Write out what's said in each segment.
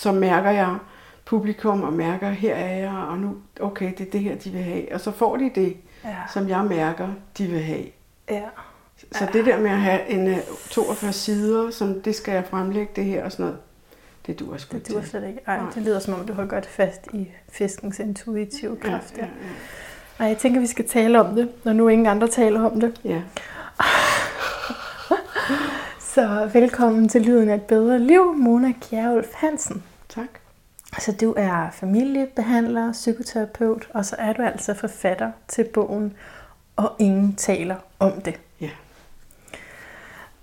så mærker jeg publikum og mærker, her er jeg, og nu, okay, det er det her, de vil have. Og så får de det, Ja. som jeg mærker, de vil have. Ja. Så det der med at have en øh, 42 sider, som det skal jeg fremlægge det her og sådan noget, det duer sgu Det duer slet ikke. Ej, Nej. det lyder som om, du har godt fast i fiskens intuitive kraft. ja, Ja, ja. Ej, jeg tænker, vi skal tale om det, når nu ingen andre taler om det. ja. Så velkommen til Lyden af et bedre liv, Mona Kjærulf Hansen. Tak. Så du er familiebehandler, psykoterapeut, og så er du altså forfatter til bogen Og ingen taler om det. Ja.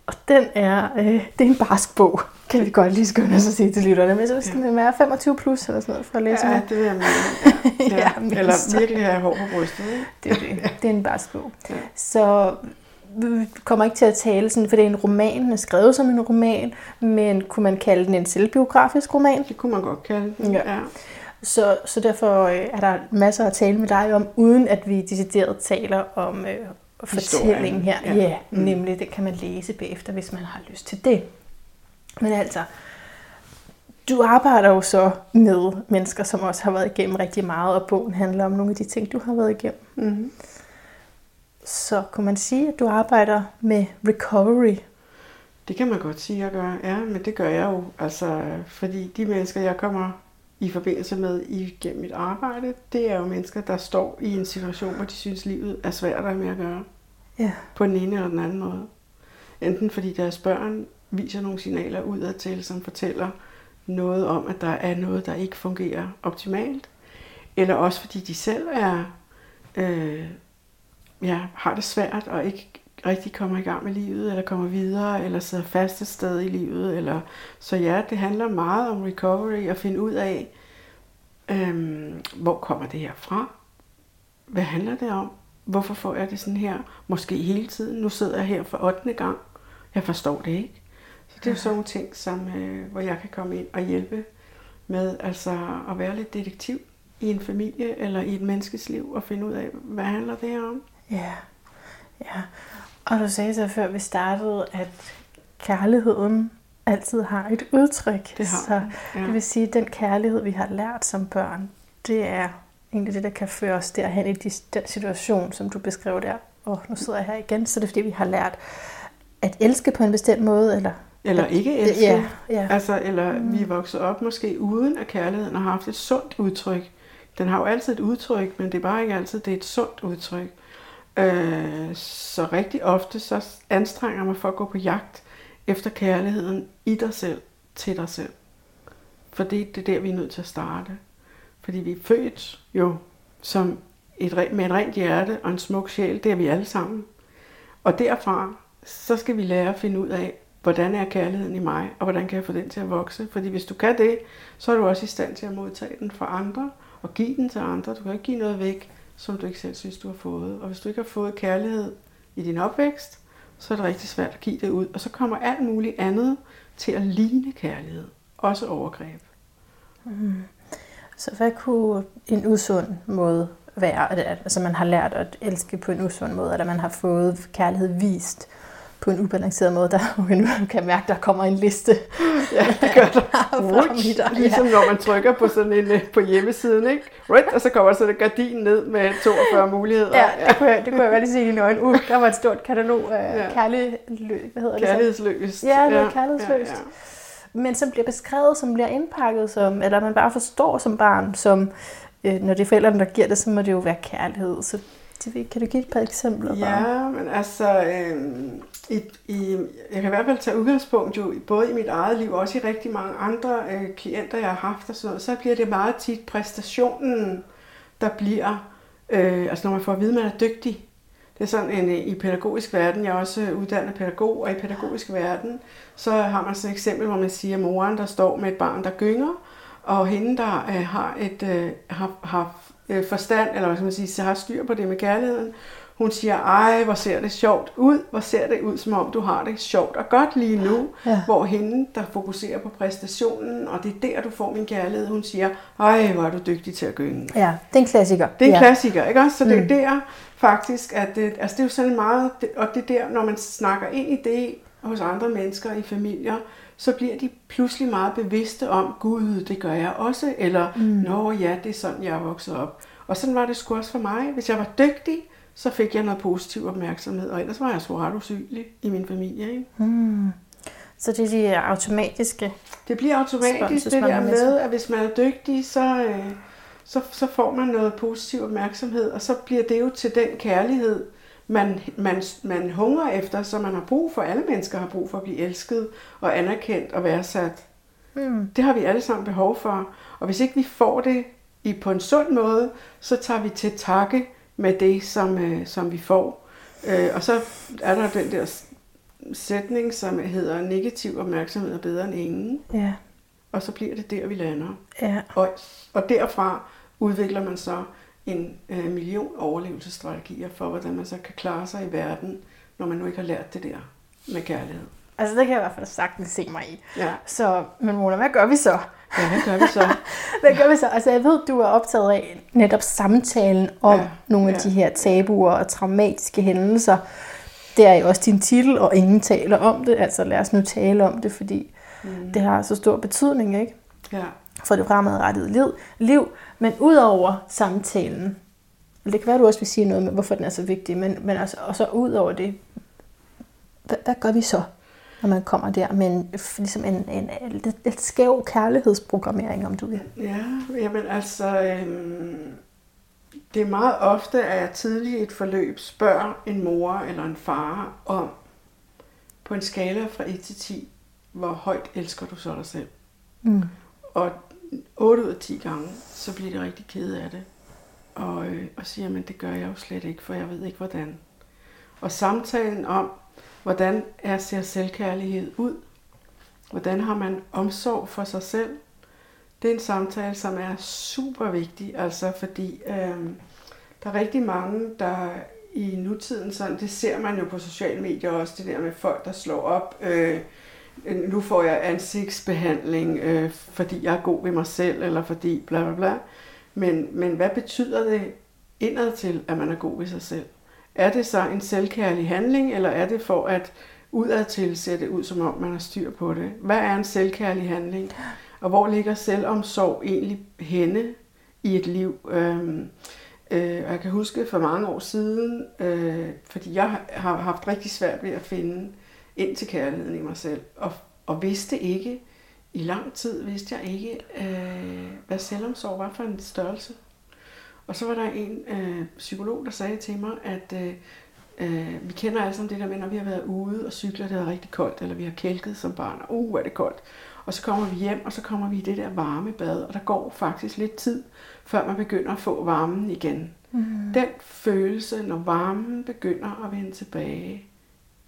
Og den er, øh, det er en barsk bog, kan vi godt lige skynde os at sige til lytterne. Men så skal Ja. den være 25 plus eller sådan noget for at læse Ja, med. det vil jeg mene. Ja. Ja, Eller virkelig have hår på brystet. Ikke? Det er det. Det er en barsk bog. Ja. Så kommer ikke til at tale sådan, for det er en roman, den er skrevet som en roman, men kunne man kalde den en selvbiografisk roman? Det kunne man godt kalde den. Ja. ja. Så, så derfor øh, er der masser at tale med dig om, uden at vi decideret taler om øh, fortællingen her. Ja, ja. Mm. nemlig det kan man læse bagefter, hvis man har lyst til det. Men altså, du arbejder jo så med mennesker, som også har været igennem rigtig meget, og bogen handler om nogle af de ting, du har været igennem. Mm-hmm. Så kunne man sige, at du arbejder med recovery. Det kan man godt sige, at jeg gør. Ja, men det gør jeg jo. Altså, fordi de mennesker, jeg kommer i forbindelse med igennem mit arbejde, det er jo mennesker, der står i en situation, hvor de synes, livet er svært at med at gøre. Ja. På den ene eller den anden måde. Enten fordi deres børn viser nogle signaler udad til, som fortæller noget om, at der er noget, der ikke fungerer optimalt. Eller også fordi de selv er, øh, ja, har det svært og ikke rigtig kommer i gang med livet, eller kommer videre, eller sidder fast et sted i livet. Eller... Så ja, det handler meget om recovery, og finde ud af, øhm, hvor kommer det her fra? Hvad handler det om? Hvorfor får jeg det sådan her? Måske hele tiden. Nu sidder jeg her for 8. gang. Jeg forstår det ikke. Så det er jo sådan nogle ting, som, øh, hvor jeg kan komme ind og hjælpe med altså at være lidt detektiv i en familie eller i et menneskes liv og finde ud af, hvad handler det her om? Ja, ja. Og du sagde så før vi startede, at kærligheden altid har et udtryk. Det har så ja. det vil sige, at den kærlighed, vi har lært som børn, det er egentlig det, der kan føre os derhen i de- den situation, som du beskrev der. Og nu sidder jeg her igen, så det er fordi, vi har lært at elske på en bestemt måde, eller... Eller ikke elske. Ja, ja. Altså, eller mm. vi er vokset op måske uden at kærligheden har haft et sundt udtryk. Den har jo altid et udtryk, men det er bare ikke altid, det er et sundt udtryk. Øh, så rigtig ofte så anstrenger jeg mig for at gå på jagt efter kærligheden i dig selv, til dig selv. For det, det er der, vi er nødt til at starte. Fordi vi er født jo som et, med et rent hjerte og en smuk sjæl, det er vi alle sammen. Og derfra, så skal vi lære at finde ud af, hvordan er kærligheden i mig, og hvordan kan jeg få den til at vokse. Fordi hvis du kan det, så er du også i stand til at modtage den fra andre, og give den til andre. Du kan ikke give noget væk, som du ikke selv synes, du har fået. Og hvis du ikke har fået kærlighed i din opvækst, så er det rigtig svært at give det ud. Og så kommer alt muligt andet til at ligne kærlighed. Også overgreb. Mm. Så hvad kunne en usund måde være? At- at- Altså man har lært at elske på en usund måde, eller man har fået kærlighed vist på en ubalanceret måde. Der nu kan mærke, der kommer en liste. Ja, det gør der. Ja. ligesom når man trykker på sådan en øh, på hjemmesiden, ikke? Right, og så kommer sådan en gardin ned med 42 muligheder. Ja, det kunne jeg, det kunne jeg godt lige se i dine øjne. Uh, der var et stort katalog af Ja. ja. Hvad hedder det? så? Kærlighedsløst. Ja, noget kærlighedsløst. Ja, ja. Men som bliver beskrevet, som bliver indpakket som, eller man bare forstår som barn, som øh, når det er forældrene, der giver det, så må det jo være kærlighed. Så det, kan du give et par eksempler? bare? Ja, men altså, øh, i, i, jeg kan i hvert fald tage udgangspunkt jo, i- både i mit eget liv, og også i rigtig mange andre øh, klienter, jeg har haft og sådan noget, så bliver det meget tit præstationen, der bliver, øh, altså når man får at vide, at man er dygtig. Det er sådan en, øh, i pædagogisk verden, jeg er også uddannet pædagog, og i pædagogisk verden, så har man sådan et eksempel, hvor man siger, at moren, der står med et barn, der gynger, og hende, der øh, har, et, øh, har, har øh, forstand, eller hvad skal man sige, så har styr på det med kærligheden, hun siger, ej, hvor ser det sjovt ud, hvor ser det ud, som om du har det sjovt og godt lige nu, Ja. hvor hende, der fokuserer på præstationen, og det er der, du får min kærlighed, hun siger, ej, hvor er du dygtig til at gynge. Ja, det er en klassiker. Det er en ja. klassiker, ikke også? Så det er Mm. der faktisk, at det, altså det er jo sådan meget, og det er der, når man snakker ind i det hos andre mennesker i familier, så bliver de pludselig meget bevidste om, gud, det gør jeg også, eller, mm. nå ja, det er sådan, jeg er vokset op. Og sådan var det sgu også for mig. Hvis jeg var dygtig, så fik jeg noget positiv opmærksomhed, og ellers var jeg sgu ret usynlig i min familie. Ikke? Mm. Så det er de automatiske Det bliver automatisk det der med, at hvis man er dygtig, så, øh, så, så får man noget positiv opmærksomhed, og så bliver det jo til den kærlighed, man, man, man hungrer efter, så man har brug for, alle mennesker har brug for at blive elsket og anerkendt og værdsat. Mm. Det har vi alle sammen behov for. Og hvis ikke vi får det i på en sund måde, så tager vi til takke med det, som, øh, som vi får. Øh, og så er der den der sætning, som hedder, negativ opmærksomhed er bedre end ingen. Ja. Og så bliver det der, vi lander. Ja. Og, og derfra udvikler man så en øh, million overlevelsesstrategier for, hvordan man så kan klare sig i verden, når man nu ikke har lært det der med kærlighed. Altså det kan jeg i hvert fald sagtens se mig i. Ja. Så, men Mona, hvad gør vi så? Ja, hvad gør vi så? hvad gør vi så? Altså jeg ved, du er optaget af netop samtalen om ja. nogle af ja. de her tabuer og traumatiske hændelser. Det er jo også din titel, og ingen taler om det. Altså lad os nu tale om det, fordi mm. det har så stor betydning, ikke? Ja. For det fremadrettede liv. liv. Men udover samtalen, det kan være, du også vil sige noget med, hvorfor den er så vigtig, men, men altså, og så ud over det, hvad, hvad gør vi så, når man kommer der med en, ligesom en, en, en lidt, lidt skæv kærlighedsprogrammering, om du vil? Ja, jamen altså, øhm, det er meget ofte, at jeg tidligt i et forløb spørger en mor eller en far om, på en skala fra 1 til 10, hvor højt elsker du så dig selv? Mm. Og 8 ud af 10 gange, så bliver de rigtig kede af det. Og, øh, og siger, men det gør jeg jo slet ikke, for jeg ved ikke hvordan. Og samtalen om, hvordan er ser selvkærlighed ud? Hvordan har man omsorg for sig selv? Det er en samtale, som er super vigtig, altså fordi øh, der er rigtig mange, der i nutiden, sådan, det ser man jo på sociale medier også, det der med folk, der slår op, øh, Øh, nu får jeg ansigtsbehandling, øh, fordi jeg er god ved mig selv, eller fordi bla bla bla. Men, men hvad betyder det indad til, at man er god ved sig selv? Er det så en selvkærlig handling, eller er det for at udadtil ser det ud, som om man har styr på det? Hvad er en selvkærlig handling? Og hvor ligger selvomsorg egentlig henne i et liv? Øhm, øh, jeg kan huske for mange år siden, øh, fordi jeg har haft rigtig svært ved at finde ind til kærligheden i mig selv. Og, og vidste ikke, i lang tid vidste jeg ikke, øh, hvad selvomsorg var for en størrelse. Og så var der en øh, psykolog, der sagde til mig, at øh, øh, vi kender alle sammen det der med, når vi har været ude og cykler, det er rigtig koldt, eller vi har kælket som barn, og uh, er det koldt. Og så kommer vi hjem, og så kommer vi i det der varme bad, og der går faktisk lidt tid, før man begynder at få varmen igen. Mm. Den følelse, når varmen begynder at vende tilbage,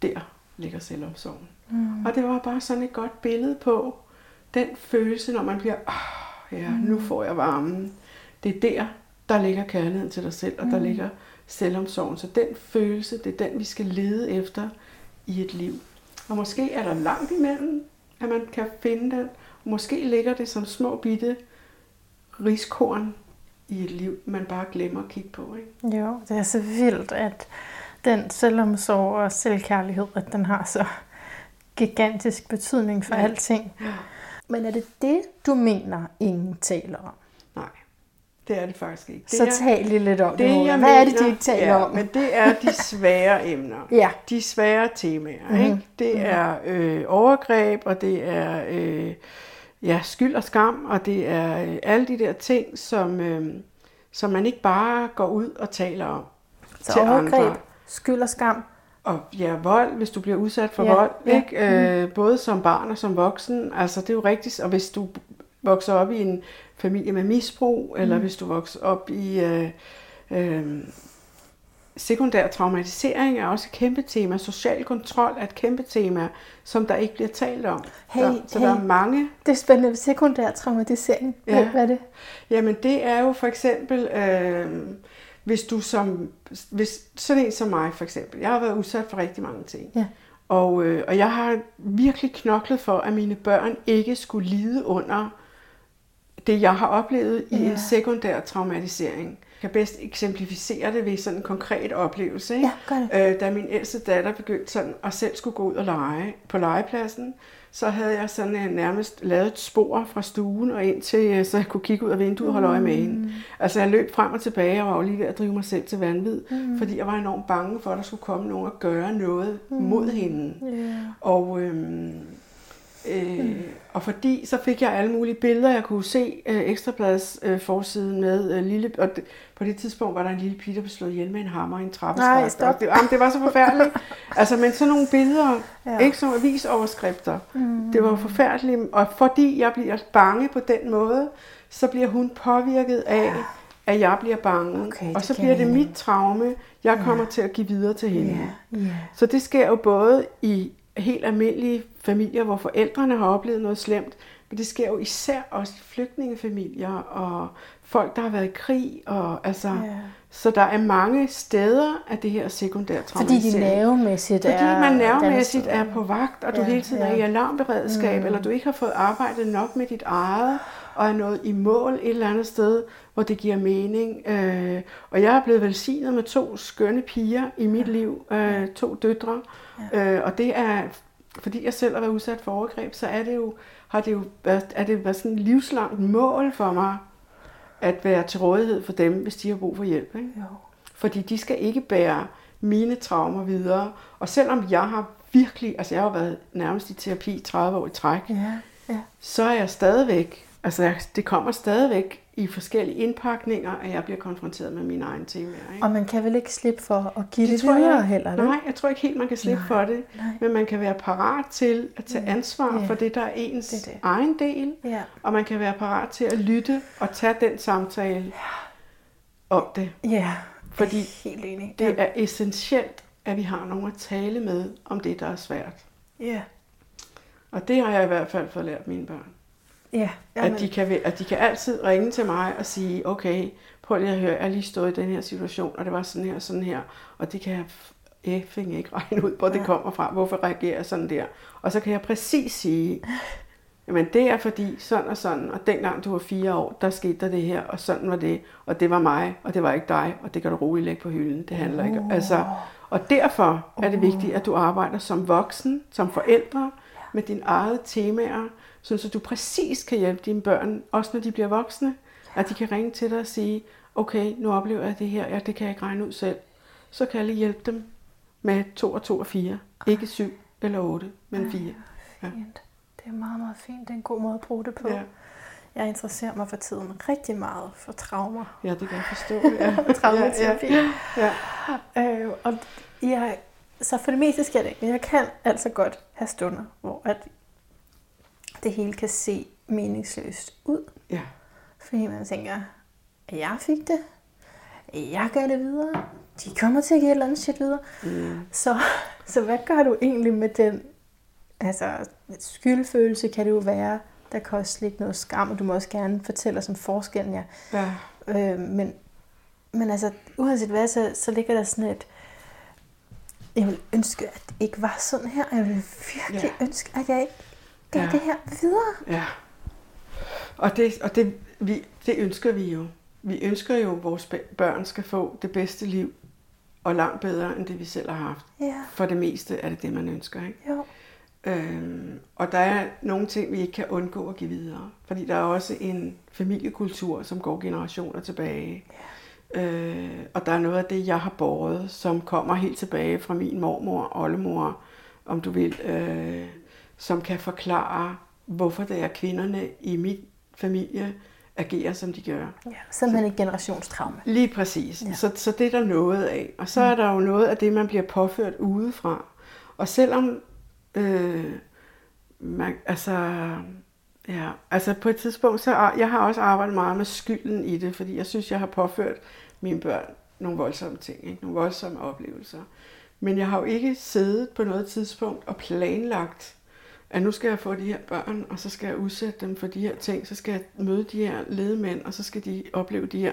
der ligger selvomsorgen. Mm. Og det var bare sådan et godt billede på den følelse, når man bliver, oh, ja, mm. nu får jeg varmen. Det er der, der ligger kærligheden til dig selv, og mm. der ligger selvomsorgen. Så den følelse, det er den, vi skal lede efter i et liv. Og måske er der langt imellem, at man kan finde den. Måske ligger det som små bitte riskorn i et liv, man bare glemmer at kigge på. Ikke? Jo, det er så vildt, at den selvomsorg og selvkærlighed, at den har så gigantisk betydning for ja. alting. Ja. Men er det det, du mener, ingen taler om? Nej, det er det faktisk ikke. Det så er, tal lige lidt om det. det Hvad mener, er det, de ikke taler ja, om? men det er de svære emner. ja. De svære temaer. Mm-hmm. Ikke? Det mm-hmm. er øh, overgreb, og det er øh, ja, skyld og skam, og det er øh, alle de der ting, som, øh, som man ikke bare går ud og taler om så til overgreb, andre skyld og skam. Og ja, vold, hvis du bliver udsat for ja, vold, ja. ikke? Øh, mm. både som barn og som voksen. Altså, det er jo rigtigt. Og hvis du vokser op i en familie med misbrug, mm. eller hvis du vokser op i øh, øh, sekundær traumatisering, er også et kæmpe tema. Social kontrol er et kæmpe tema, som der ikke bliver talt om. Hey, så, så hey. der er mange... Det er spændende. Sekundær traumatisering. Ja. Hvad er det? Jamen, det er jo for eksempel... Øh, hvis du som, hvis sådan en som mig for eksempel, jeg har været udsat for rigtig mange ting. Ja. Og, øh, og jeg har virkelig knoklet for, at mine børn ikke skulle lide under det, jeg har oplevet i ja. en sekundær traumatisering. Jeg kan bedst eksemplificere det ved sådan en konkret oplevelse. Ikke? Ja, gør det. Øh, da min ældste datter begyndte sådan at selv skulle gå ud og lege på legepladsen, så havde jeg sådan uh, nærmest lavet et spor fra stuen og ind til, uh, så jeg kunne kigge ud af vinduet og holde øje med hende. Altså jeg løb frem og tilbage og var jo lige ved at drive mig selv til vanvid, mm. fordi jeg var enormt bange for, at der skulle komme nogen og gøre noget mm. mod hende. Ja. Og, øhm, øh, mm. og fordi så fik jeg alle mulige billeder, jeg kunne se øh, Ekstrabladets øh, forsiden med øh, lille, og det, på det tidspunkt var der en lille pige, der blev slået ihjel med en hammer i en trappeskagt. Nej, stop. Og det, jamen, det var så forfærdeligt. altså, men sådan nogle billeder, Ja. ja. ikke nogle avisoverskrifter, mm. det var forfærdeligt. Og fordi jeg bliver bange på den måde, så bliver hun påvirket af, at jeg bliver bange. Okay, og så bliver det mit traume, jeg kommer til at give videre til hende. Ja. Ja. Så det sker jo både i helt almindelige familier, hvor forældrene har oplevet noget slemt, men det sker jo især også i flygtningefamilier og folk, der har været i krig. Og, altså, Ja. Så der er mange steder af det her sekundære Fordi de traumatisering. nervemæssigt Fordi er... man nervemæssigt er på vagt, og du Ja, hele tiden er ja. i alarmberedskab, mm. eller du ikke har fået arbejdet nok med dit eget, og er nået i mål et eller andet sted, hvor det giver mening. Øh, og jeg er blevet velsignet med to skønne piger i mit liv, øh, to døtre, øh, og det er, fordi jeg selv har været udsat for overgreb, så er det jo, har det jo været, er det været sådan et livslangt mål for mig, at være til rådighed for dem, hvis de har brug for hjælp. Ikke? Jo. Fordi de skal ikke bære mine traumer videre. Og selvom jeg har virkelig, altså jeg har været nærmest i terapi i 30 år i træk, Ja, ja. så er jeg stadigvæk, altså det kommer stadigvæk i forskellige indpakninger, at jeg bliver konfronteret med mine egne temaer. Ikke? Og man kan vel ikke slippe for at give det, det tror videre jeg, heller, vel? Nej, jeg tror ikke helt, man kan slippe Nej, for det. nej. Men man kan være parat til at tage ansvar Ja. for det, der er ens Det er det. egen del. Ja. Og man kan være parat til at lytte og tage den samtale om det. Ja, Fordi helt enig. Det er essentielt, at vi har nogen at tale med om det, der er svært. Ja, Og det har jeg i hvert fald fået lært mine børn. Ja. At de, kan, at de kan altid ringe til mig og sige, okay, prøv lige at høre, jeg har lige stået i den her situation, og det var sådan her og sådan her, og det kan jeg effing ikke regne ud, hvor det kommer fra, hvorfor reagerer jeg sådan der. Og så kan jeg præcis sige, jamen det er fordi sådan og sådan, og dengang du var fire år, der skete der det her, og sådan var det, og det var mig, og det var ikke dig, og det kan du roligt lægge på hylden. Det handler ikke om. Altså, og derfor er det vigtigt, at du arbejder som voksen, som forældre, med dine eget temaer, så du præcis kan hjælpe dine børn, også når de bliver voksne, at de kan ringe til dig og sige, okay, nu oplever jeg det her, ja, det kan jeg ikke regne ud selv. Så kan jeg lige hjælpe dem med to og to og fire. Ikke syv eller otte, men fire. Ja. Fint. Det er meget, meget fint. Det er en god måde at bruge det på. Ja. Jeg interesserer mig for tiden rigtig meget for traumer. ja, det kan jeg forstå. Ja. Traumaterapi. Ja, ja. ja. Øh, og jeg, så for det meste sker det ikke, men jeg kan altså godt have stunder, hvor at det hele kan se meningsløst ud. ja. Fordi man tænker, jeg fik det, jeg gør det videre, de kommer til at give et eller andet shit videre. Mm. Så, så hvad gør du egentlig med den altså, skyldfølelse kan det jo være, der kan også ligge noget skam, og du må også gerne fortælle os om forskellen, ja. ja. Øh, men, men altså, uanset hvad, så, så ligger der sådan et, jeg vil ønske, at det ikke var sådan her. Jeg vil virkelig Ja. ønske, at jeg ikke gav Ja. det her videre. Ja. Og, det, og det, vi, det ønsker vi jo. Vi ønsker jo, at vores børn skal få det bedste liv, og langt bedre, end det vi selv har haft. Ja, For det meste er det det, man ønsker. Ikke? jo. Øhm, og der er nogle ting, vi ikke kan undgå at give videre. Fordi der er også en familiekultur, som går generationer tilbage. Øh, og der er noget af det, jeg har båret, som kommer helt tilbage fra min mormor og oldemor, om du vil, øh, som kan forklare, hvorfor det er kvinderne i min familie agerer, som de gør. Ja, simpelthen et generationstraume. Lige præcis. Ja. Så, så det er der noget af. Og så er der jo noget af det, man bliver påført udefra. Og selvom, øh, man, altså, ja, altså på et tidspunkt, så jeg har også arbejdet meget med skylden i det, fordi jeg synes, jeg har påført mine børn nogle voldsomme ting, ikke? nogle voldsomme oplevelser. Men jeg har jo ikke siddet på noget tidspunkt og planlagt, at nu skal jeg få de her børn, og så skal jeg udsætte dem for de her ting, så skal jeg møde de her ledemænd, og så skal de opleve de her.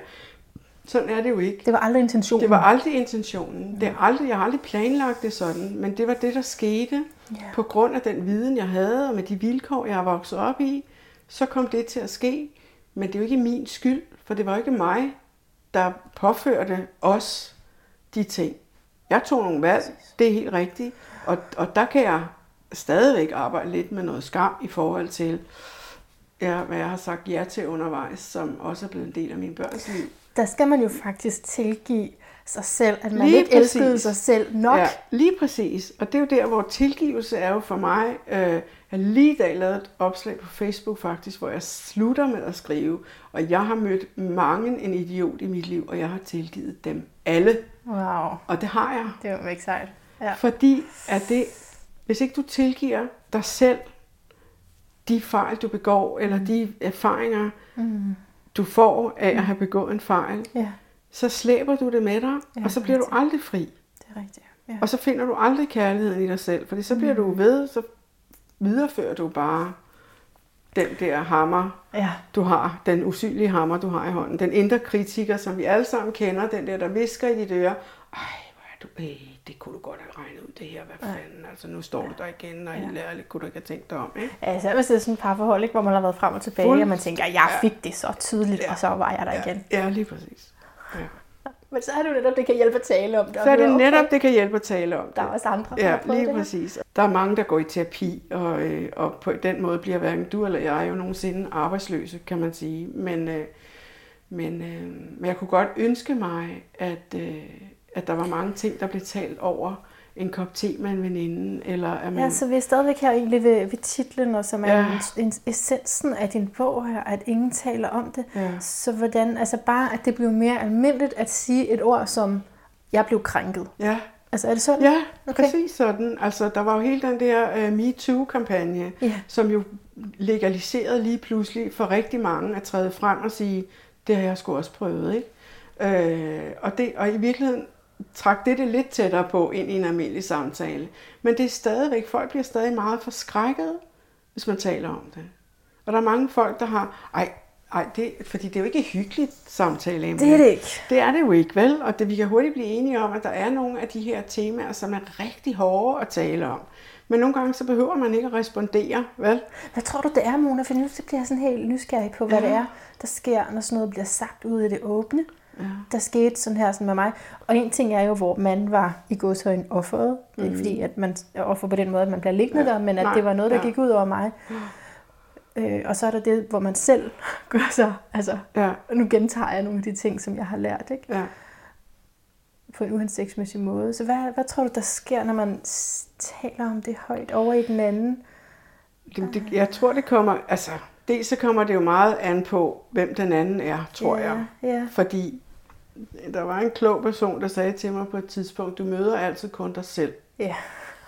Sådan er det jo ikke. Det var aldrig intentionen. Det var aldrig intentionen. Det er aldrig, jeg har aldrig planlagt det sådan, men det var det, der skete. Ja. På grund af den viden, jeg havde, og med de vilkår, jeg har vokset op i, så kom det til at ske. Men det er jo ikke min skyld, for det var ikke mig, der påførte os de ting. Jeg tog nogle valg, det er helt rigtigt, og, og der kan jeg stadigvæk arbejde lidt med noget skam i forhold til, ja, hvad jeg har sagt ja til undervejs, som også er blevet en del af min børns liv. Der skal man jo faktisk tilgive sig selv, at man Lige ikke elskede præcis. sig selv nok. Ja, lige præcis. Og det er jo der, hvor tilgivelse er jo for mig. Øh, jeg lige i dag lavet et opslag på Facebook faktisk, hvor jeg slutter med at skrive, og jeg har mødt mange en idiot i mit liv, og jeg har tilgivet dem alle. Wow, Og det har jeg. det var ikke sejt. Ja. Fordi at det, hvis ikke du tilgiver dig selv de fejl, du begår, eller de erfaringer, Mm. du får af at have begået en fejl, Ja, så slæber du det med dig, Ja, og så bliver du rigtigt. aldrig fri. det er rigtigt. Ja. Og så finder du aldrig kærligheden i dig selv, fordi så bliver du ved, så viderefører du bare den der hammer, ja. du har, den usynlige hammer, du har i hånden. Den indre kritiker, som vi alle sammen kender, den der, der visker i dit øre, ej, du, øh, det kunne du godt have regnet ud, det her, hvad fanden, altså nu står du der igen, og helt ærligt, kunne du ikke have tænkt dig om, ikke? Ja, især hvis det er sådan et parforhold, ikke, hvor man har været frem og tilbage, Fuld- og man tænker, jeg fik det så tydeligt, Ja. og så var jeg der igen. Ja, lige præcis. Ja. Men så er det jo netop, det kan hjælpe at tale om det. Så er det netop, okay, det kan hjælpe at tale om det. Der er også andre, der Ja, har lige det præcis. Der er mange, der går i terapi, og, øh, og på den måde bliver hverken du eller jeg jo nogensinde arbejdsløse, kan man sige. Men, øh, men, øh, men jeg kunne godt ønske mig, at, øh, at der var mange ting, der blev talt over en kop te med en veninde, eller at man... Ja, så vi er stadigvæk her egentlig ved, ved titlen, og som er Ja. en, en, essensen af din bog her, at ingen taler om det. Ja. Så hvordan, altså bare, at det bliver mere almindeligt at sige et ord som, jeg blev krænket. ja, Altså er det sådan? Ja, Okay. okay. præcis sådan. Altså, der var jo hele den der uh, MeToo-kampagne, Ja. som jo legaliserede lige pludselig for rigtig mange at træde frem og sige, det har jeg sgu også prøvet, ikke? Øh, og, det, og i virkeligheden trak det lidt tættere på ind i en almindelig samtale. Men det er stadigvæk, folk bliver stadig meget forskrækket, hvis man taler om det. Og der er mange folk, der har, ej, ej det, fordi det er jo ikke et hyggeligt samtale. Det er det ikke. Det er det jo ikke, vel? Og det, vi kan hurtigt blive enige om, at der er nogle af de her temaer, som er rigtig hårde at tale om. Men nogle gange så behøver man ikke at respondere, vel? Hvad tror du, det er, Mona? For nu bliver jeg sådan helt nysgerrig på, hvad Ja. det er, der sker, når sådan noget bliver sagt ude i det åbne. Ja. Der skete sådan her sådan med mig. Og en ting er jo, hvor man var i godshøjen offeret. Det er ikke fordi, at man er offer på den måde, at man bliver liggende. Ja. der, men at Nej. det var noget, der Ja. gik ud over mig. Øh, og så er der det, hvor man selv gør sig, altså, Ja, nu gentager jeg nogle af de ting, som jeg har lært, ikke? ja. på en uhensigtsmæssig måde. Så hvad, hvad tror du, der sker, når man taler om det højt over i den anden? Det, det, jeg tror, det kommer, altså, dels så kommer det jo meget an på, hvem den anden er, tror ja, jeg. Ja, Fordi der var en klog person, der sagde til mig på et tidspunkt, du møder altid kun dig selv. ja.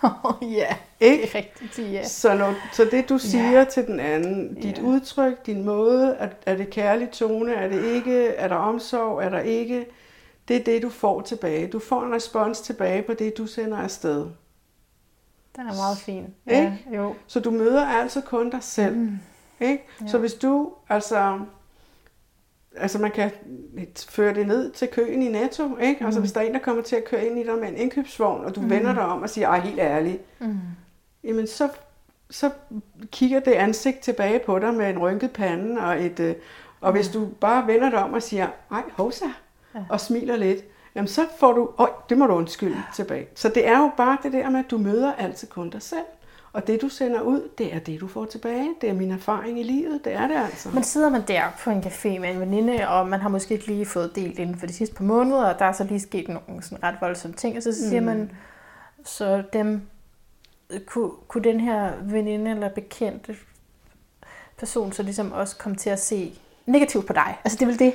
ja, Ikke? det er rigtigt, ja. Så, når, så det du siger ja. til den anden, dit Ja. udtryk, din måde, er, er det kærlig tone, er det ikke, er der omsorg, er der ikke, det er det du får tilbage. Du får en respons tilbage på det, du sender afsted. Den er meget fin. Ikke? Ja, jo. Så du møder altså kun dig selv. Mm. Ikke? Ja. Så hvis du, altså, altså man kan føre det ned til køen i Netto, ikke? Altså hvis der er en, der kommer til at køre ind i dig med en indkøbsvogn, og du mm. vender dig om og siger, ej, helt ærligt, Mm. jamen så, så kigger det ansigt tilbage på dig med en rynket pande, og, et, øh, og hvis du bare vender dig om og siger, ej, hovsa, ja. og smiler lidt, jamen så får du, øj, det må du undskylde tilbage. Så det er jo bare det der med, at du møder altid kun dig selv. Og det, du sender ud, det er det, du får tilbage. Det er min erfaring i livet. Det er det altså. Men sidder man der på en café med en veninde, og man har måske ikke lige fået delt inden for de sidste par måneder, og der er så lige sket nogle sådan ret voldsomme ting, og så siger mm. man, så dem, kunne, kunne den her veninde eller bekendte person så ligesom også komme til at se negativt på dig? Altså det er vel det?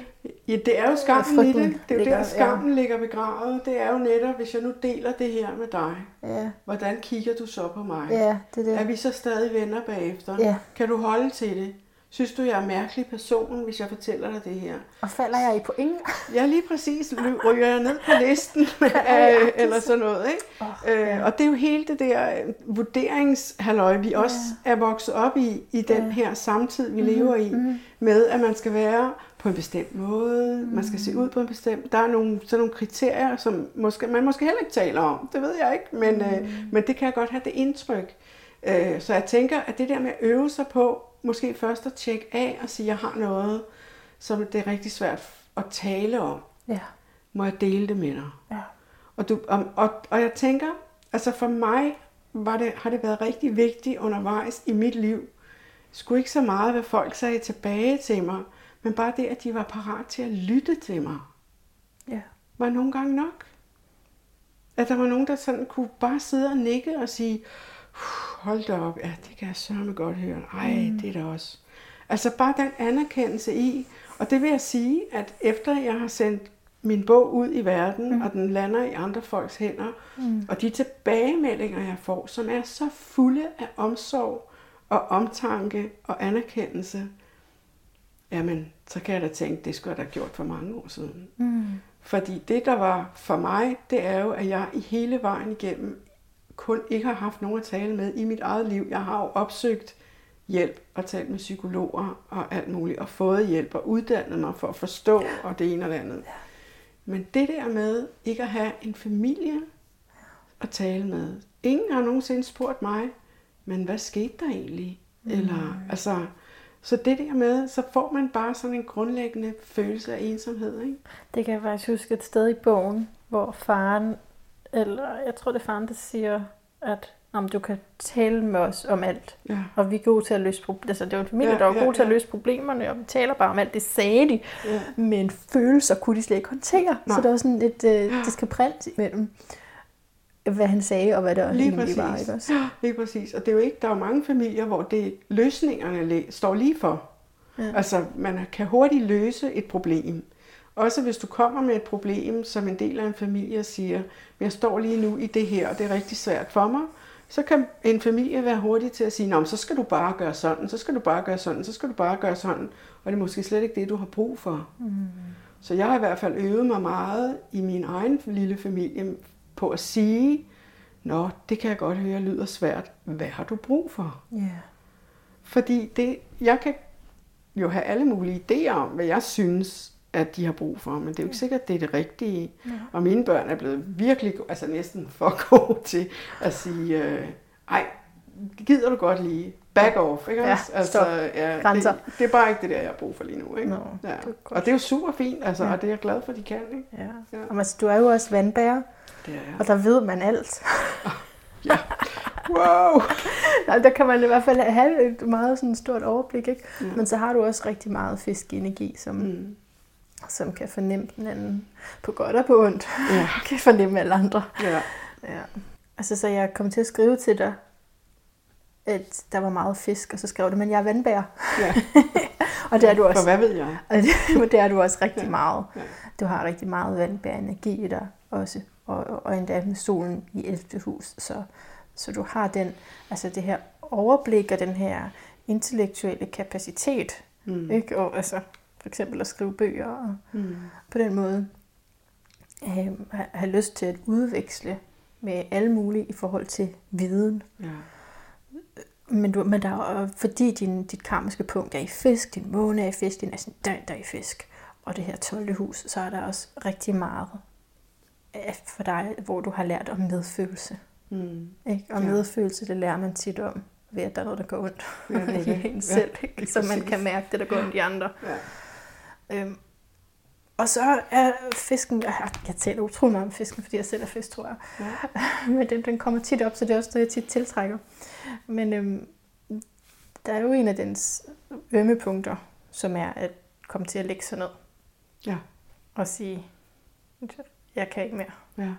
Ja, det er jo skammen i det. Det er jo ligger- der, skammen ja. ligger begravet. Det er jo netop, hvis jeg nu deler det her med dig, Ja, hvordan kigger du så på mig? ja det er Er det. vi så stadig venner bagefter? Ja. Kan du holde til det? Synes du, jeg er en mærkelig person, hvis jeg fortæller dig det her? Og falder jeg i point? Ja, lige præcis. Ryger jeg ned på listen? øh, eller sådan noget, ikke? Oh, Øh, og det er jo hele det der øh, vurderingshalløj, vi også er vokset op i, i den her samtid, vi lever i, med at man skal være på en bestemt måde, man skal se ud på en bestemt... Der er nogle, sådan nogle kriterier, som måske, man måske heller ikke taler om, det ved jeg ikke, men, øh, men det kan jeg godt have det indtryk. Øh, så jeg tænker, at det der med at øve sig på, måske først at tjekke af og sige, at jeg har noget, som det er rigtig svært at tale om, Ja, må jeg dele det med dig. ja. Og, du, og, og, og jeg tænker, altså for mig var det, har det været rigtig vigtigt undervejs i mit liv. Sgu ikke så meget, hvad folk sagde tilbage til mig, men bare det, at de var parat til at lytte til mig, Ja. var nogle gange nok. At der var nogen, der sådan kunne bare sidde og nikke og sige, "Uh, hold da op, ja, det kan jeg sørme godt høre. Ej, mm. det er der også. Altså bare den anerkendelse i, og det vil jeg sige, at efter jeg har sendt min bog ud i verden, mm. og den lander i andre folks hænder, mm. og de tilbagemeldinger, jeg får, som er så fulde af omsorg og omtanke og anerkendelse, jamen, så kan jeg da tænke, det skulle jeg da gjort for mange år siden. Mm. Fordi det, der var for mig, det er jo, at jeg i hele vejen igennem kun ikke har haft nogen at tale med i mit eget liv. Jeg har jo opsøgt hjælp og talt med psykologer og alt muligt, og fået hjælp og uddannet mig for at forstå og det ene og det andet. Men det der med ikke at have en familie at tale med. Ingen har nogensinde spurgt mig, men hvad skete der egentlig? Eller, altså, så det der med, så får man bare sådan en grundlæggende følelse af ensomhed, ikke? Det kan jeg faktisk huske et sted i bogen, hvor faren, eller jeg tror det er faren, der siger, at om du kan tale med os om alt, Ja. og vi er gode til at løse problemer. Altså, det var en familie, Ja, der var ja, gode til at ja. løse problemerne, og vi taler bare om alt. Det sagde de, Ja. men følelser kunne de slet ikke håndtere. Nej. Så der var sådan et øh, diskrepant mellem, hvad han sagde, og hvad der Lige præcis. var. Ikke også? Ja, lige præcis. Og det er jo ikke, der er jo mange familier, hvor det løsningerne står lige for. Ja. Ja. Altså, man kan hurtigt løse et problem. Også hvis du kommer med et problem, som en del af en familie siger, jeg står lige nu i det her, og det er rigtig svært for mig, så kan en familie være hurtig til at sige, Nå, så skal du bare gøre sådan, så skal du bare gøre sådan, så skal du bare gøre sådan, og det er måske slet ikke det, du har brug for. Mm. Så jeg har i hvert fald øvet mig meget i min egen lille familie på at sige, Nå, det kan jeg godt høre lyder svært. Hvad har du brug for? Ja. Fordi det, jeg kan jo have alle mulige idéer om, hvad jeg synes, at de har brug for, men det er jo ikke sikkert, at det er det rigtige. Ja. Og mine børn er blevet virkelig, altså næsten for gode til at sige, øh, ej, gider du godt lige, back off, ikke Ja? Altså, stop. ja, Grænser. det, det, er bare ikke det der, jeg har brug for lige nu, ikke? Nå, ja. det. Og det er jo super fint, altså, Ja. og det er jeg glad for, at de kan, ikke? Ja. Ja. Og altså, du er jo også vandbærer, Det er jeg. og der ved man alt. Ja. Wow! Nej, der kan man i hvert fald have et meget sådan stort overblik, ikke? Ja. Men så har du også rigtig meget fiskeenergi, som, mm. Som kan fornemme den anden på godt og på ondt. Ja. kan fornemme alle andre. Ja. Ja. Altså, så jeg kom til at skrive til dig, at der var meget fisk, og så skrev du, men jeg er vandbærer. ja. Og det er du For også. hvad ved jeg? Og det, er du også rigtig Ja. meget. Ja. Du har rigtig meget vandbærer energi i dig også. Og, og endda med solen i 11. hus. Så, så du har den, altså det her overblik og den her intellektuelle kapacitet. Mm. Ikke? Og altså, for eksempel at skrive bøger og Mm. på den måde øh, have- lyst til at udveksle med alle mulige i forhold til viden. Ja. Men, du, men der er, fordi din, dit karmiske punkt er i fisk, din måne er i fisk, din ascendant er i fisk, og det her 12. hus, så er der også rigtig meget for dig, hvor du har lært om medfølelse. Mm. Ikke? Og Ja. medfølelse, det lærer man tit om, ved at der er noget, der går ondt Ja, det i en Ja, selv, ikke? så man kan mærke det, der går ondt i andre. Ja. Øhm, og så er fisken, jeg, jeg taler utrolig meget om fisken, fordi jeg selv er fisk, tror jeg. Ja. Men den, den kommer tit op, så det er også noget, jeg tit tiltrækker. Men øhm, der er jo en af dens ømme punkter, som er at komme til at lægge sig ned Ja. og sige, jeg kan ikke mere. Ja.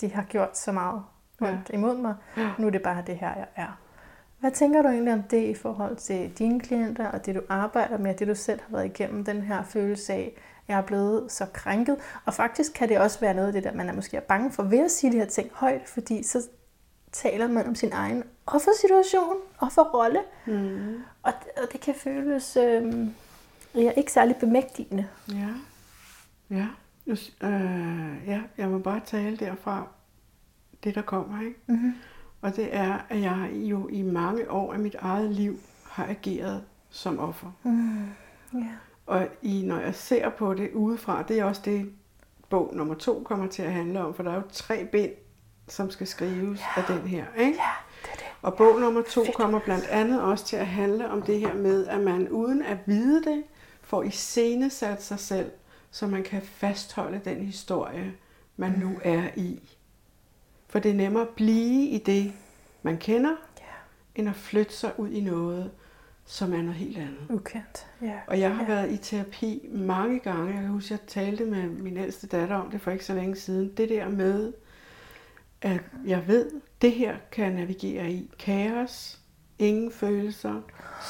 De har gjort så meget Ja. imod mig. Ja. Nu er det bare det her, jeg er. Hvad tænker du egentlig om det i forhold til dine klienter og det, du arbejder med, det du selv har været igennem, den her følelse af, jeg er blevet så krænket. Og faktisk kan det også være noget af det der, man er måske er bange for ved at sige de her ting højt, fordi så taler man om sin egen offersituation, offerrolle, Mm. og, og det kan føles øh, ja, ikke særlig bemægtigende. Ja. Ja. Øh, ja, jeg må bare tale derfra det, der kommer, ikke? Mm-hmm. Og det er, at jeg jo i mange år af mit eget liv har ageret som offer. Mm. Ja. Og i, når jeg ser på det udefra, det er også det, bog nummer to kommer til at handle om, for der er jo tre bind, som skal skrives ja. af den her. Ikke? ja, det er det. Og bog nummer to kommer blandt andet også til at handle om det her med, at man uden at vide det, får iscenesat sig selv, så man kan fastholde den historie, man nu er i. For det er nemmere at blive i det, man kender, Ja. end at flytte sig ud i noget, som er noget helt andet. Ukendt. Ja. Og jeg har ja. været i terapi mange gange. Jeg kan huske, jeg talte med min ældste datter om det for ikke så længe siden. Det der med, at jeg ved, det her kan jeg navigere i. Kaos, ingen følelser,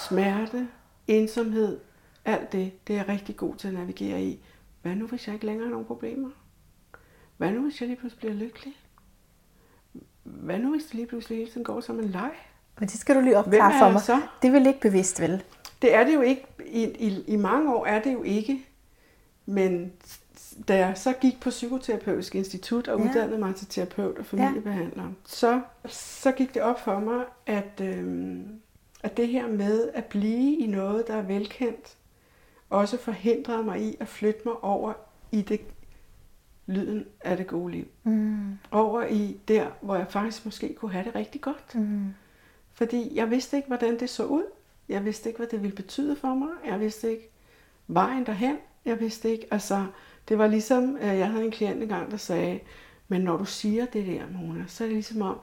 smerte, ensomhed, alt det, det er jeg rigtig god til at navigere i. Hvad nu, hvis jeg ikke længere har nogen problemer? Hvad nu, hvis jeg lige pludselig bliver lykkelig? Hvad nu, hvis det lige pludselig hele tiden går som en leg? Men det skal du lige opklare for mig. så? Det vel ikke bevidst, vel? Det er det jo ikke. I, i, I mange år er det jo ikke. Men da jeg så gik på Psykoterapeutisk Institut og Ja. uddannede mig til terapeut og familiebehandler, så, så gik det op for mig, at, øhm, at det her med at blive i noget, der er velkendt, også forhindrede mig i at flytte mig over i det lyden af det gode liv. Mm. Over i der, hvor jeg faktisk måske kunne have det rigtig godt. Mm. Fordi jeg vidste ikke, hvordan det så ud. Jeg vidste ikke, hvad det ville betyde for mig. Jeg vidste ikke vejen derhen. Jeg vidste ikke, altså, det var ligesom, øh, jeg havde en klient engang, der sagde, men når du siger det der, Mona, så er det ligesom om,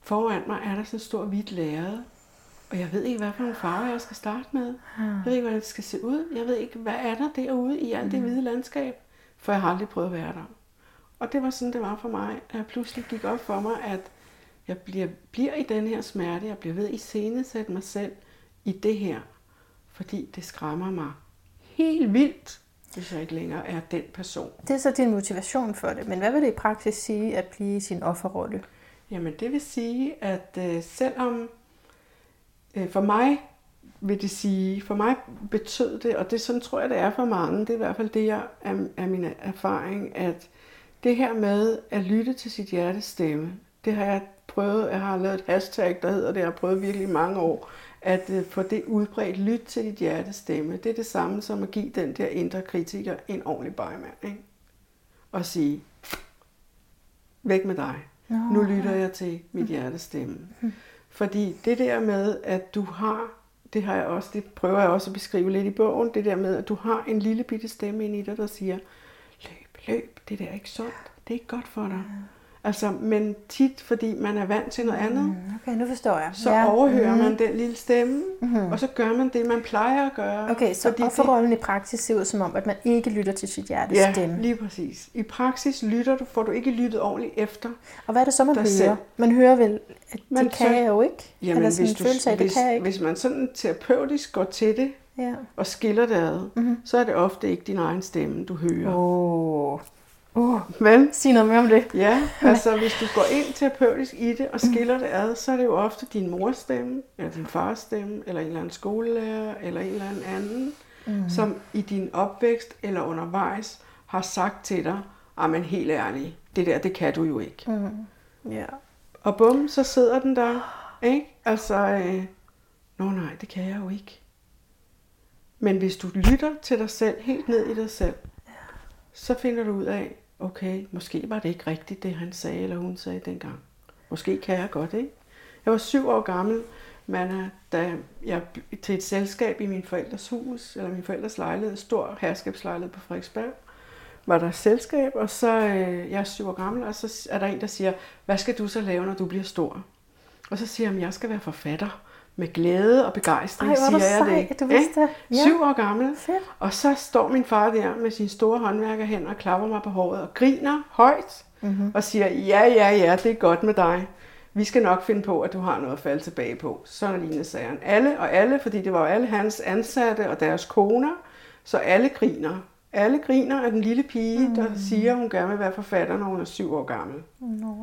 foran mig er der sådan en stor hvidt lærred, og jeg ved ikke, hvad for nogle farver jeg skal starte med. Jeg ved ikke, hvordan det skal se ud. Jeg ved ikke, hvad er der derude i alt det hvide landskab, for jeg har aldrig prøvet at være der. Og det var sådan, det var for mig, at jeg pludselig gik op for mig, at jeg bliver, bliver i den her smerte, jeg bliver ved i sætte mig selv i det her, fordi det skræmmer mig helt vildt, hvis jeg ikke længere er den person. Det er så din motivation for det. Men hvad vil det i praksis sige at blive i sin offerrolle? Jamen det vil sige, at øh, selvom øh, for mig vil det sige, for mig betød det, og det sådan tror jeg, det er for mange, det er i hvert fald det, jeg er, er min erfaring, at det her med at lytte til sit hjertes stemme, det har jeg prøvet, jeg har lavet et hashtag, der hedder det, jeg har prøvet virkelig mange år, at øh, få det udbredt, lyt til dit hjertes stemme. Det er det samme som at give den der indre kritiker en ordentlig bejmand, ikke? Og sige, væk med dig. Nu lytter jeg til mit hjertes stemme. Fordi det der med, at du har, det har jeg også, det prøver jeg også at beskrive lidt i bogen, det der med, at du har en lille bitte stemme ind i dig, der siger, løb, løb, det der er ikke sundt, det er ikke godt for dig. Altså, men tit, fordi man er vant til noget andet, Mm, Okay, nu forstår jeg. så overhører man den lille stemme, og så gør man det, man plejer at gøre. Okay, så fordi det- offerrollen i praksis ser ud som om, at man ikke lytter til sit hjertes Ja, stemme. lige præcis. I praksis lytter du, får du ikke lyttet ordentligt efter. Og hvad er det så, man hører? selv. Man hører vel, at Man det kan så- jeg jo ikke. Jamen, Eller sådan hvis, du, følelse af, det hvis, kan jeg ikke. hvis man sådan terapeutisk går til det, Ja. og skiller det ad, mm-hmm. så er det ofte ikke din egen stemme, du hører. Oh. Oh. Men Sig noget mere om det. ja, altså hvis du går ind terapeutisk i det og skiller det ad, så er det jo ofte din mors stemme, eller din fars stemme, eller en eller anden skolelærer, eller en eller anden anden, mm. som i din opvækst eller undervejs har sagt til dig, men helt ærligt, det der, det kan du jo ikke. Mm. Ja. Og bum, så sidder den der, ikke? Altså, øh, nå nej, det kan jeg jo ikke. Men hvis du lytter til dig selv, helt ned i dig selv, så finder du ud af, okay, måske var det ikke rigtigt, det han sagde eller hun sagde dengang. Måske kan jeg godt, ikke? Jeg var syv år gammel, men da jeg til et selskab i min forældres hus, eller min forældres lejlighed, stor herskabslejlighed på Frederiksberg, var der et selskab, og så, øh, jeg er syv år gammel, og så er der en, der siger, hvad skal du så lave, når du bliver stor? Og så siger jeg, jeg skal være forfatter. Med glæde og begejstring, Ej, er siger jeg sej, det. du vidste det. Ja. Syv år gammel. Fedt. Og så står min far der med sine store håndværkerhænder og klapper mig på håret og griner højt mm-hmm. og siger, ja, ja, ja, det er godt med dig. Vi skal nok finde på, at du har noget at falde tilbage på. Så lignende sagde han. Alle og alle, fordi det var jo alle hans ansatte og deres koner, så alle griner. Alle griner af den lille pige, mm. der siger, at hun gerne vil være forfatter, når hun er syv år gammel. Nå.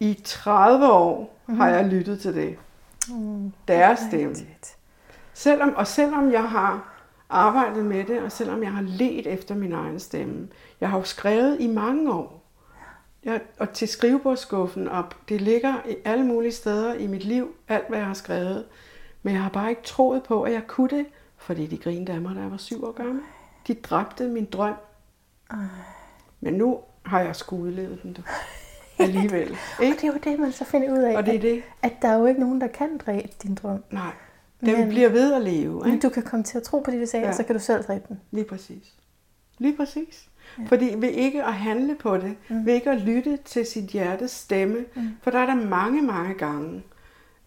I 30 år mm. har jeg lyttet til det. Mm. Deres stemme. Selvom, og selvom jeg har arbejdet med det, og selvom jeg har let efter min egen stemme, jeg har jo skrevet i mange år, jeg, og til skrivebordsskuffen, og det ligger i alle mulige steder i mit liv, alt hvad jeg har skrevet, men jeg har bare ikke troet på, at jeg kunne det, fordi de grinede af mig, da jeg var syv år gammel. De dræbte min drøm. Men nu har jeg sgu udlevet den, du. Alligevel. Og Ikke? det er jo det, man så finder ud af, Og det er at, det. at der er jo ikke nogen, der kan dræbe din drøm. Nej. Den Men- bliver ved at leve. Men Ikke? du kan komme til at tro på det, du sagde. Ja. og så kan du selv dræbe den. Lige præcis. Lige præcis. Ja. Fordi ved ikke at handle på det, mm. ved ikke at lytte til sit hjertes stemme, mm. for der er der mange, mange gange,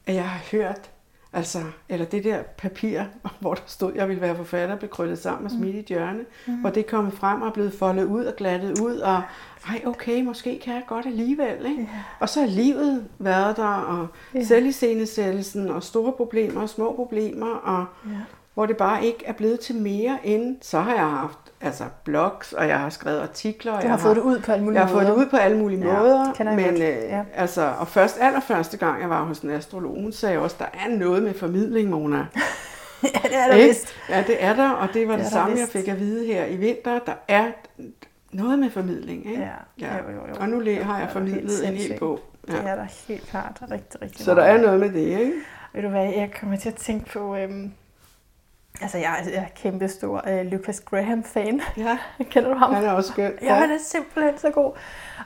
at jeg har hørt, altså, eller det der papir, hvor der stod, at jeg ville være forfatter, blev krøllet sammen og smidt i et hjørne, mm. hvor det er kommet frem og blevet foldet ud og glattet ud, og ej, okay, måske kan jeg godt alligevel, ikke? Yeah. Og så har livet været der, og yeah. selviscenesættelsen, og store problemer og små problemer, og yeah. hvor det bare ikke er blevet til mere end, så har jeg haft altså blogs, og jeg har skrevet artikler. Du har, har fået det ud på alle mulige måder. Jeg har fået det ud på alle mulige ja, måder. Men øh, ja. altså, og først allerførste gang, jeg var hos en astrolog, hun sagde også, der er noget med formidling, Mona. ja, det er der vist. Ja, det er der, og det var det, det samme, jeg fik at vide her i vinter. Der er noget med formidling, ikke? Ja, ja. Jo, jo, jo. Og nu har jeg formidlet en hel bog. Ja. Det er der helt klart rigtig, rigtig Så der er noget med det, ikke? Ved du hvad, jeg kommer til at tænke på, øhm, Altså, jeg, jeg er kæmpe stor uh, Lucas Graham-fan. Ja. Kender du ham? Han er også skøn. Ja, han er simpelthen så god.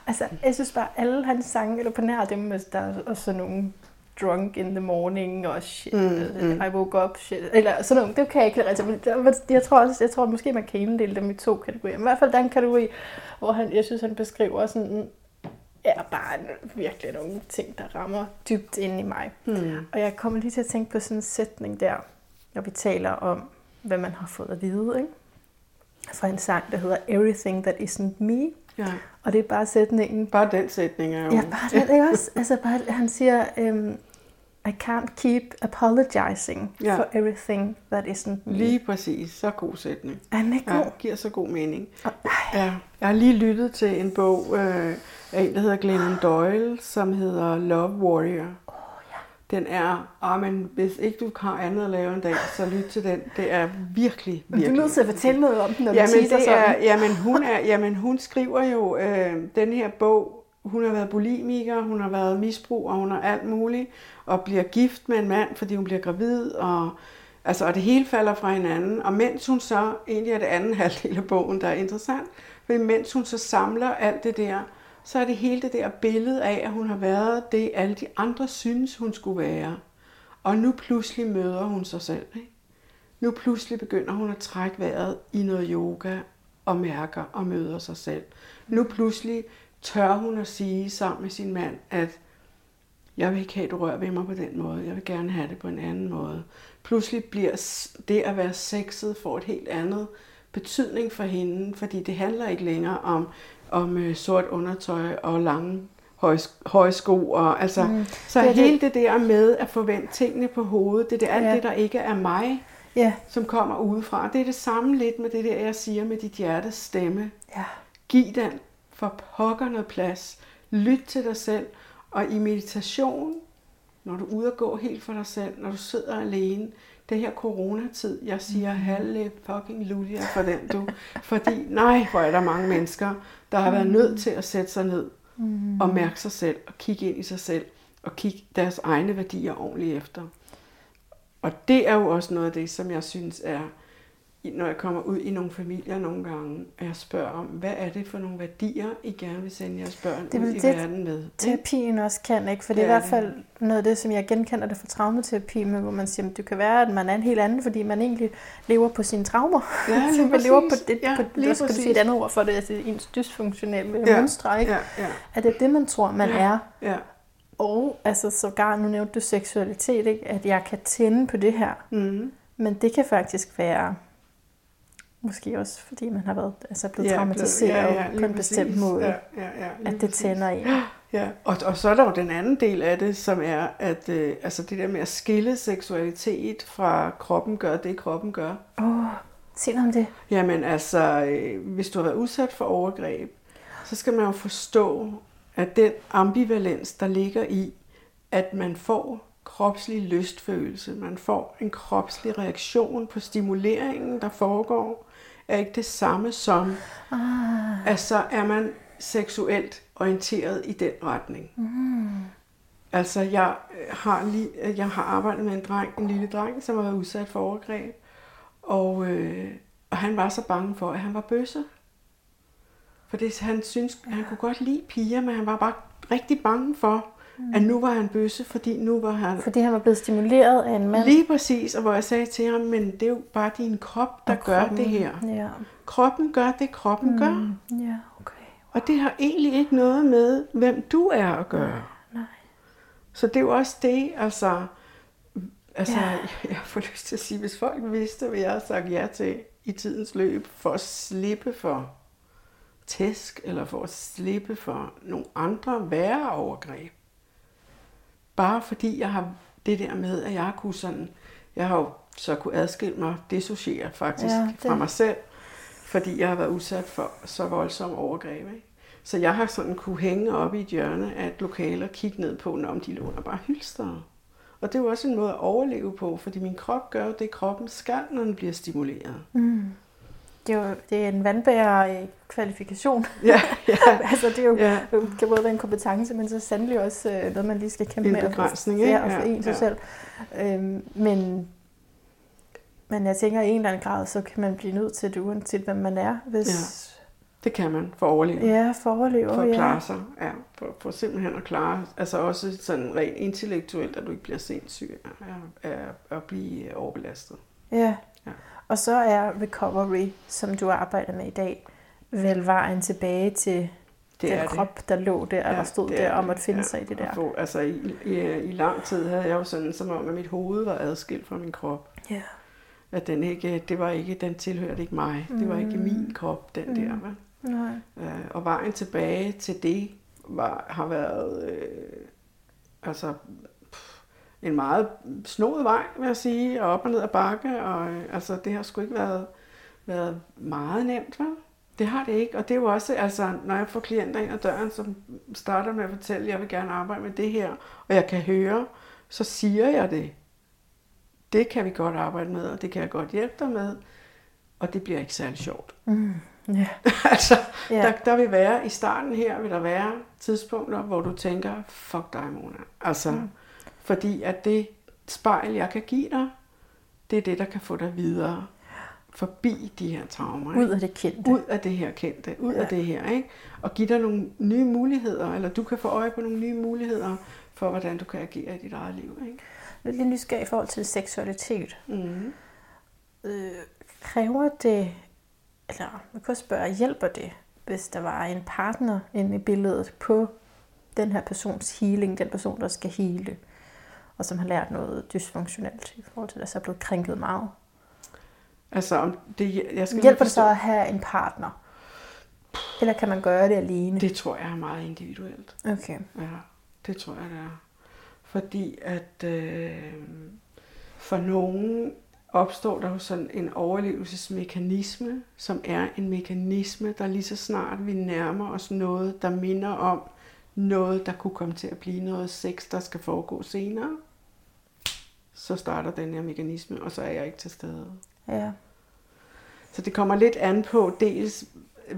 Altså, jeg synes bare, alle hans sange, eller på nær dem, der er også sådan nogle drunk in the morning og shit, mm, mm. I woke up shit, eller sådan noget. Det kan jeg ikke rigtig. Men jeg tror også, jeg tror måske, man kan inddele dem i to kategorier. Men i hvert fald den kategori, hvor han, jeg synes, han beskriver sådan er bare virkelig nogle ting, der rammer dybt ind i mig. Mm. Og jeg kommer lige til at tænke på sådan en sætning der, når vi taler om, hvad man har fået at vide. Ikke? Fra en sang, der hedder Everything That Isn't Me. Ja. Og det er bare sætningen. Bare den sætning er jo... Ja, bare den, ikke også? Altså bare, han siger, um, I can't keep apologizing ja. for everything that isn't me. Lige præcis. Så god sætning. Er den ikke god? Ja, giver så god mening. Oh, ja. Jeg har lige lyttet til en bog øh, af en, der hedder Glennon Doyle, som hedder Love Warrior. Den er, oh, men hvis ikke du har andet at lave en dag, så lyt til den. Det er virkelig, virkelig. Du er nødt til at fortælle noget om den, når jamen, du siger det er, jamen, hun er, jamen, hun skriver jo øh, den her bog. Hun har været bulimiker, hun har været misbrug, og hun har alt muligt. Og bliver gift med en mand, fordi hun bliver gravid. Og, altså, og det hele falder fra hinanden. Og mens hun så, egentlig er det anden halvdel af bogen, der er interessant, fordi mens hun så samler alt det der, så er det hele det der billede af, at hun har været det, alle de andre synes, hun skulle være. Og nu pludselig møder hun sig selv. Ikke? Nu pludselig begynder hun at trække vejret i noget yoga og mærker og møder sig selv. Nu pludselig tør hun at sige sammen med sin mand, at jeg vil ikke have, at du rører ved mig på den måde. Jeg vil gerne have det på en anden måde. Pludselig bliver det at være sexet for et helt andet betydning for hende, fordi det handler ikke længere om om øh, sort undertøj og lange høje sko. Og, altså, mm. Så det hele det. det der med at forvente tingene på hovedet, det er alt ja. det, der ikke er mig, ja. som kommer udefra. Det er det samme lidt med det der, jeg siger med dit hjertes stemme. Ja. Giv den for pokker noget plads. Lyt til dig selv. Og i meditation, når du er ude og gå helt for dig selv, når du sidder alene, det her coronatid, jeg siger mm. halve fucking lulia for den du. Fordi nej, hvor er der mange mennesker, der har været nødt til at sætte sig ned mm. og mærke sig selv og kigge ind i sig selv og kigge deres egne værdier ordentligt efter. Og det er jo også noget af det, som jeg synes er når jeg kommer ud i nogle familier nogle gange, og jeg spørger om, hvad er det for nogle værdier, I gerne vil sende jeres børn det ud i det, verden med? Terapien også kan, ikke? For det, er i hvert fald noget af det, som jeg genkender det fra traumaterapi, med, hvor man siger, at det kan være, at man er en helt anden, fordi man egentlig lever på sine traumer. Ja, så man lever på det, ja, på, lige skal du sige et andet ord for det, altså ens dysfunktionelle ja, mønstre, ikke? Ja, ja. At det er det, man tror, man ja, er. Ja. Og altså sågar, nu nævnte du seksualitet, ikke? at jeg kan tænde på det her. Mm. Men det kan faktisk være Måske også fordi man har været altså blevet ja, traumatiseret ja, ja, på en bestemt præcis. måde. Ja, ja, ja, at det præcis. tænder i. Ja, og, og så er der jo den anden del af det, som er, at øh, altså det der med at skille seksualitet fra kroppen gør det, kroppen gør. Åh, oh, sig noget om det. Jamen altså, øh, hvis du har været udsat for overgreb, så skal man jo forstå, at den ambivalens, der ligger i, at man får kropslig lystfølelse, man får en kropslig reaktion på stimuleringen, der foregår, er ikke det samme som, ah. at så er man seksuelt orienteret i den retning. Mm. Altså, jeg har, lige, jeg har arbejdet med en dreng, en lille dreng, som har været udsat for overgreb, og, øh, og han var så bange for, at han var bøsse. For det, han synes, han kunne godt lide piger, men han var bare rigtig bange for, Mm. At nu var han bøsse, fordi nu var han... Fordi han var blevet stimuleret af en mand. Lige præcis, og hvor jeg sagde til ham, men det er jo bare din krop, der Og gør kroppen, det her. Ja. Kroppen gør det, kroppen mm. gør. Ja, okay. Og det har egentlig ikke noget med, hvem du er at gøre. Nej. Så det er jo også det, altså... Altså, Ja. ja. jeg får lyst til at sige, hvis folk vidste, hvad jeg har sagt ja til i tidens løb, for at slippe for tæsk, eller for at slippe for nogle andre værre overgreb. Bare fordi jeg har det der med, at jeg har kunne sådan, jeg har jo så kunne adskille mig, dissociere faktisk Ja, det- fra mig selv, fordi jeg har været udsat for så voldsomme overgreb. Ikke? Så jeg har sådan kunne hænge op i et hjørne af et lokale og kigge ned på, om de låner bare hylster. Og det er jo også en måde at overleve på, fordi min krop gør det, kroppen skal, når den bliver stimuleret. Mm. Det er jo det er en vandbærer kvalifikation. Ja, ja. altså det er jo, Ja. ja. kan både være en kompetence, men så sandelig også øh, noget, man lige skal kæmpe En med. få- begrænsning, ikke? Ja, og få Ja, en sig ja. selv. Øhm, men, men jeg tænker, at i en eller anden grad, så kan man blive nødt til det, uanset hvem man er, hvis Det kan man for at overleve. ja, ja for at overleve. for at ja. klare sig. Ja, for, for simpelthen at klare, altså også sådan rent intellektuelt, at du ikke bliver sindssyg af at blive overbelastet. Ja. Ja. Og så er recovery, som du arbejder med i dag, vel vejen tilbage til Det den er det. krop, der lå der, ja, der stod der er og det. måtte finde Ja, sig i det at der. Få, altså i, i, i lang tid havde jeg jo sådan, som om at mit hoved var adskilt fra min krop. Ja. At den ikke, det var ikke, den tilhørte ikke mig. Det var ikke min krop, den der. Vel? Nej. Øh, og vejen tilbage til det var, har været øh, altså, en meget snoet vej, vil jeg sige, og op og ned ad bakke. Og, øh, altså, det har sgu ikke været, været meget nemt, vel? Det har det ikke, og det er jo også, altså, når jeg får klienter ind ad døren, som starter med at fortælle, at jeg vil gerne arbejde med det her, og jeg kan høre, så siger jeg det. Det kan vi godt arbejde med, og det kan jeg godt hjælpe dig med, og det bliver ikke særlig sjovt. Mm. Ja. altså, ja. der, der vil være, i starten her vil der være tidspunkter, hvor du tænker, fuck dig, Mona. Altså, mm. Fordi at det spejl, jeg kan give dig, det er det, der kan få dig videre forbi de her traumer. Ud af det kendte. ud af det her kendte, ud ja. af det her, ikke? Og give dig nogle nye muligheder, eller du kan få øje på nogle nye muligheder for, hvordan du kan agere i dit eget liv, ikke? Jeg er lidt nysgerrig i forhold til seksualitet. Mm. Øh, kræver det, eller man kan også spørge, hjælper det, hvis der var en partner inde i billedet på den her persons healing, den person, der skal hele, og som har lært noget dysfunktionelt i forhold til, at der så er blevet krænket meget. Altså, om det, jeg skal Hjælper det så at have en partner? Eller kan man gøre det alene? Det tror jeg er meget individuelt. Okay. Ja, det tror jeg, det er. Fordi at øh, for nogen opstår der jo sådan en overlevelsesmekanisme, som er en mekanisme, der lige så snart vi nærmer os noget, der minder om noget, der kunne komme til at blive noget sex, der skal foregå senere, så starter den her mekanisme, og så er jeg ikke til stede. Ja. Så det kommer lidt an på dels,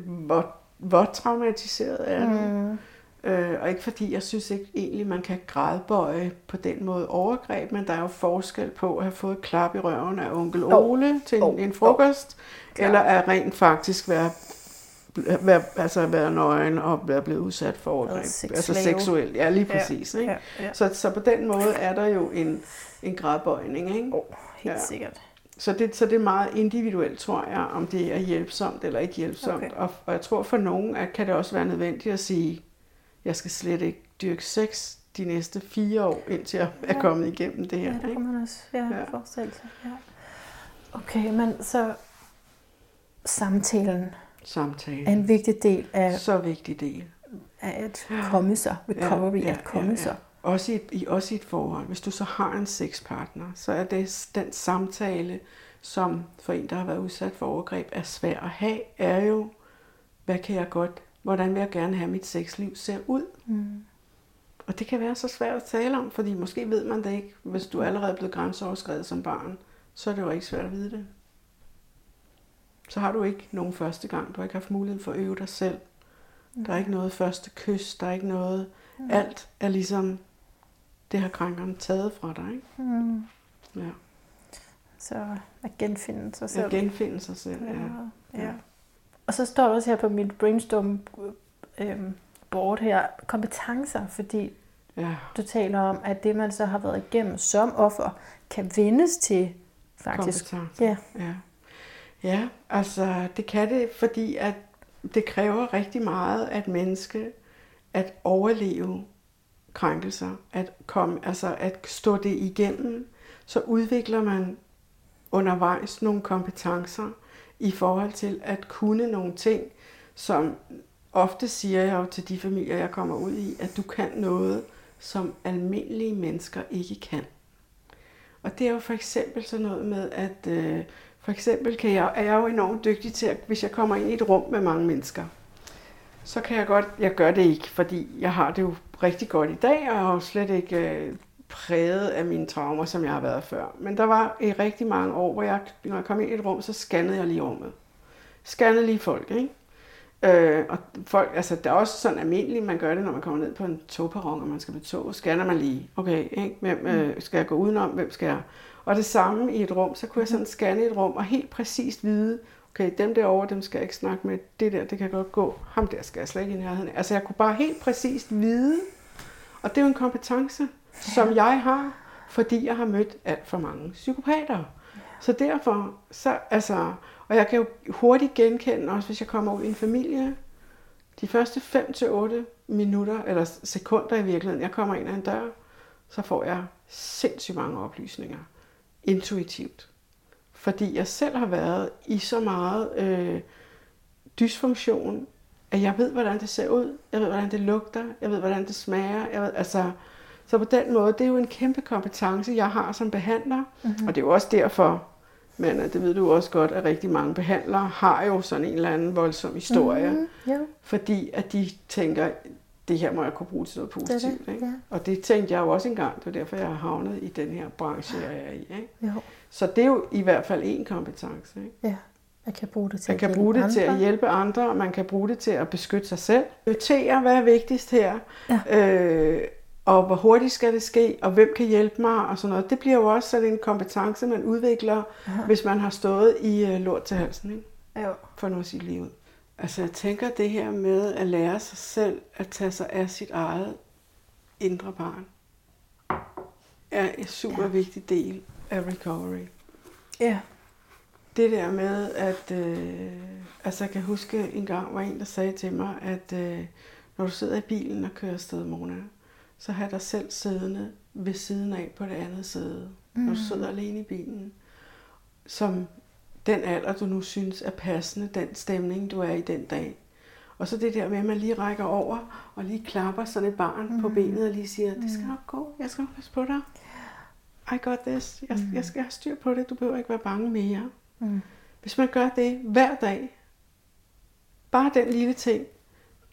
hvor, hvor traumatiseret er du, Mm. Øh, og ikke fordi jeg synes ikke egentlig, man kan gradbøje på den måde overgreb, men der er jo forskel på at have fået et klap i røven af onkel. Ole til en, Jo. en frokost, Klart. eller at rent faktisk være, være, altså være nøgen og være blevet udsat for overgreb. Altså seksuelt, ja lige præcis. Ja, Ikke? ja, ja. Så, så på den måde er der jo en, en gradbøjning. Ikke? Oh, helt Ja. sikkert. Så det, så det er meget individuelt, tror jeg, om det er hjælpsomt eller ikke hjælpsomt. Okay. Og, og jeg tror for nogen, at kan det også være nødvendigt at sige, jeg skal slet ikke dyrke sex de næste fire år, indtil jeg er Ja. kommet igennem det her. Ja, det kan man også Ja. ja. forestille sig. Ja. Okay, men så samtalen Samtale. er en vigtig del af, Så vigtig del. af at komme sig, recovery, ja, ja, at komme ja, sig. Også i, i, også i et forhold. Hvis du så har en sexpartner, så er det den samtale, som for en, der har været udsat for overgreb, er svær at have, er jo, hvad kan jeg godt, hvordan vil jeg gerne have, mit sexliv ser ud? Mm. Og det kan være så svært at tale om, fordi måske ved man det ikke. Hvis du allerede er blevet grænseoverskrevet som barn, så er det jo ikke svært at vide det. Så har du ikke nogen første gang. Du har ikke haft mulighed for at øve dig selv. Der er ikke noget første kys. Der er ikke noget... Alt er ligesom... Det har krænkeren taget fra dig. Ikke? Mm. Ja. Så at genfinde sig selv. At genfinde sig selv. Ja. Ja. ja. Og så står der også her på mit brainstorm øhm, board her, kompetencer, fordi Ja. Du taler om, at det, man så har været igennem som offer, kan vendes til faktisk. Kompetence. Ja. Ja ja, altså det kan det, fordi at det kræver rigtig meget at menneske at overleve krænkelser, at komme, altså at stå det igennem, så udvikler man undervejs nogle kompetencer i forhold til at kunne nogle ting, som ofte siger jeg jo til de familier, jeg kommer ud i, at du kan noget, som almindelige mennesker ikke kan. Og det er jo for eksempel sådan noget med, at øh, for eksempel kan jeg, er jeg jo enormt dygtig til, at hvis jeg kommer ind i et rum med mange mennesker, så kan jeg godt, jeg gør det ikke, fordi jeg har det jo rigtig godt i dag, og har slet ikke øh, præget af mine traumer, som jeg har været før. Men der var i rigtig mange år, hvor jeg, når jeg kom ind i et rum, så scannede jeg lige rummet. Scannede lige folk, ikke? Øh, og folk, altså det er også sådan almindeligt, man gør det, når man kommer ned på en togperron, og man skal med tog, scanner man lige, okay, ikke? hvem øh, skal jeg gå udenom, hvem skal jeg... Og det samme i et rum, så kunne jeg sådan scanne et rum, og helt præcist vide, okay, dem derovre, dem skal jeg ikke snakke med, det der, det kan godt gå, ham der skal jeg slet ikke i nærheden. Altså jeg kunne bare helt præcist vide, og det er jo en kompetence, som jeg har, fordi jeg har mødt alt for mange psykopater. Så derfor, så, altså, og jeg kan jo hurtigt genkende, også hvis jeg kommer ud i en familie, de første 5-8 minutter, eller sekunder i virkeligheden, jeg kommer ind ad en dør, så får jeg sindssygt mange oplysninger. Intuitivt. Fordi jeg selv har været i så meget øh, dysfunktion, at jeg ved, hvordan det ser ud. Jeg ved, hvordan det lugter. Jeg ved, hvordan det smager. Jeg ved, altså, så på den måde, det er jo en kæmpe kompetence, jeg har som behandler. Mm-hmm. Og det er jo også derfor, men det ved du også godt, at rigtig mange behandlere har jo sådan en eller anden voldsom historie. Mhm, ja. Fordi at de tænker, det her må jeg kunne bruge til noget positivt. Det det, ikke? ja. Og det tænkte jeg jo også engang. Det er derfor, jeg har havnet i den her branche, jeg er i. Ikke? Jo. Så det er jo i hvert fald en kompetence. Ikke? Ja. Man kan bruge det til Man at kan hjælpe bruge det til at andre. hjælpe andre, og man kan bruge det til at beskytte sig selv. Prioritere, hvad er vigtigst her, Ja. øh, og hvor hurtigt skal det ske, og hvem kan hjælpe mig, og sådan noget. Det bliver jo også sådan en kompetence, man udvikler, Aha. hvis man har stået i øh, lort til halsen, ikke? Jo. for nu at sige livet. Altså jeg tænker det her med at lære sig selv at tage sig af sit eget indre barn, er en super ja. vigtig del af recovery. Ja. Det der med, at øh, altså jeg kan huske en gang var en, der sagde til mig, at øh, når du sidder i bilen og kører afsted, Mona, så har dig selv siddende ved siden af på det andet sæde, mm. når du sidder alene i bilen, som den alder, du nu synes er passende, den stemning, du er i den dag. Og så det der med, at man lige rækker over og lige klapper sådan et barn mm. på benet og lige siger, det skal nok gå, jeg skal nok passe på dig. I got this, jeg, jeg skal have styr på det, du behøver ikke være bange mere. Mm. Hvis man gør det hver dag, bare den lille ting,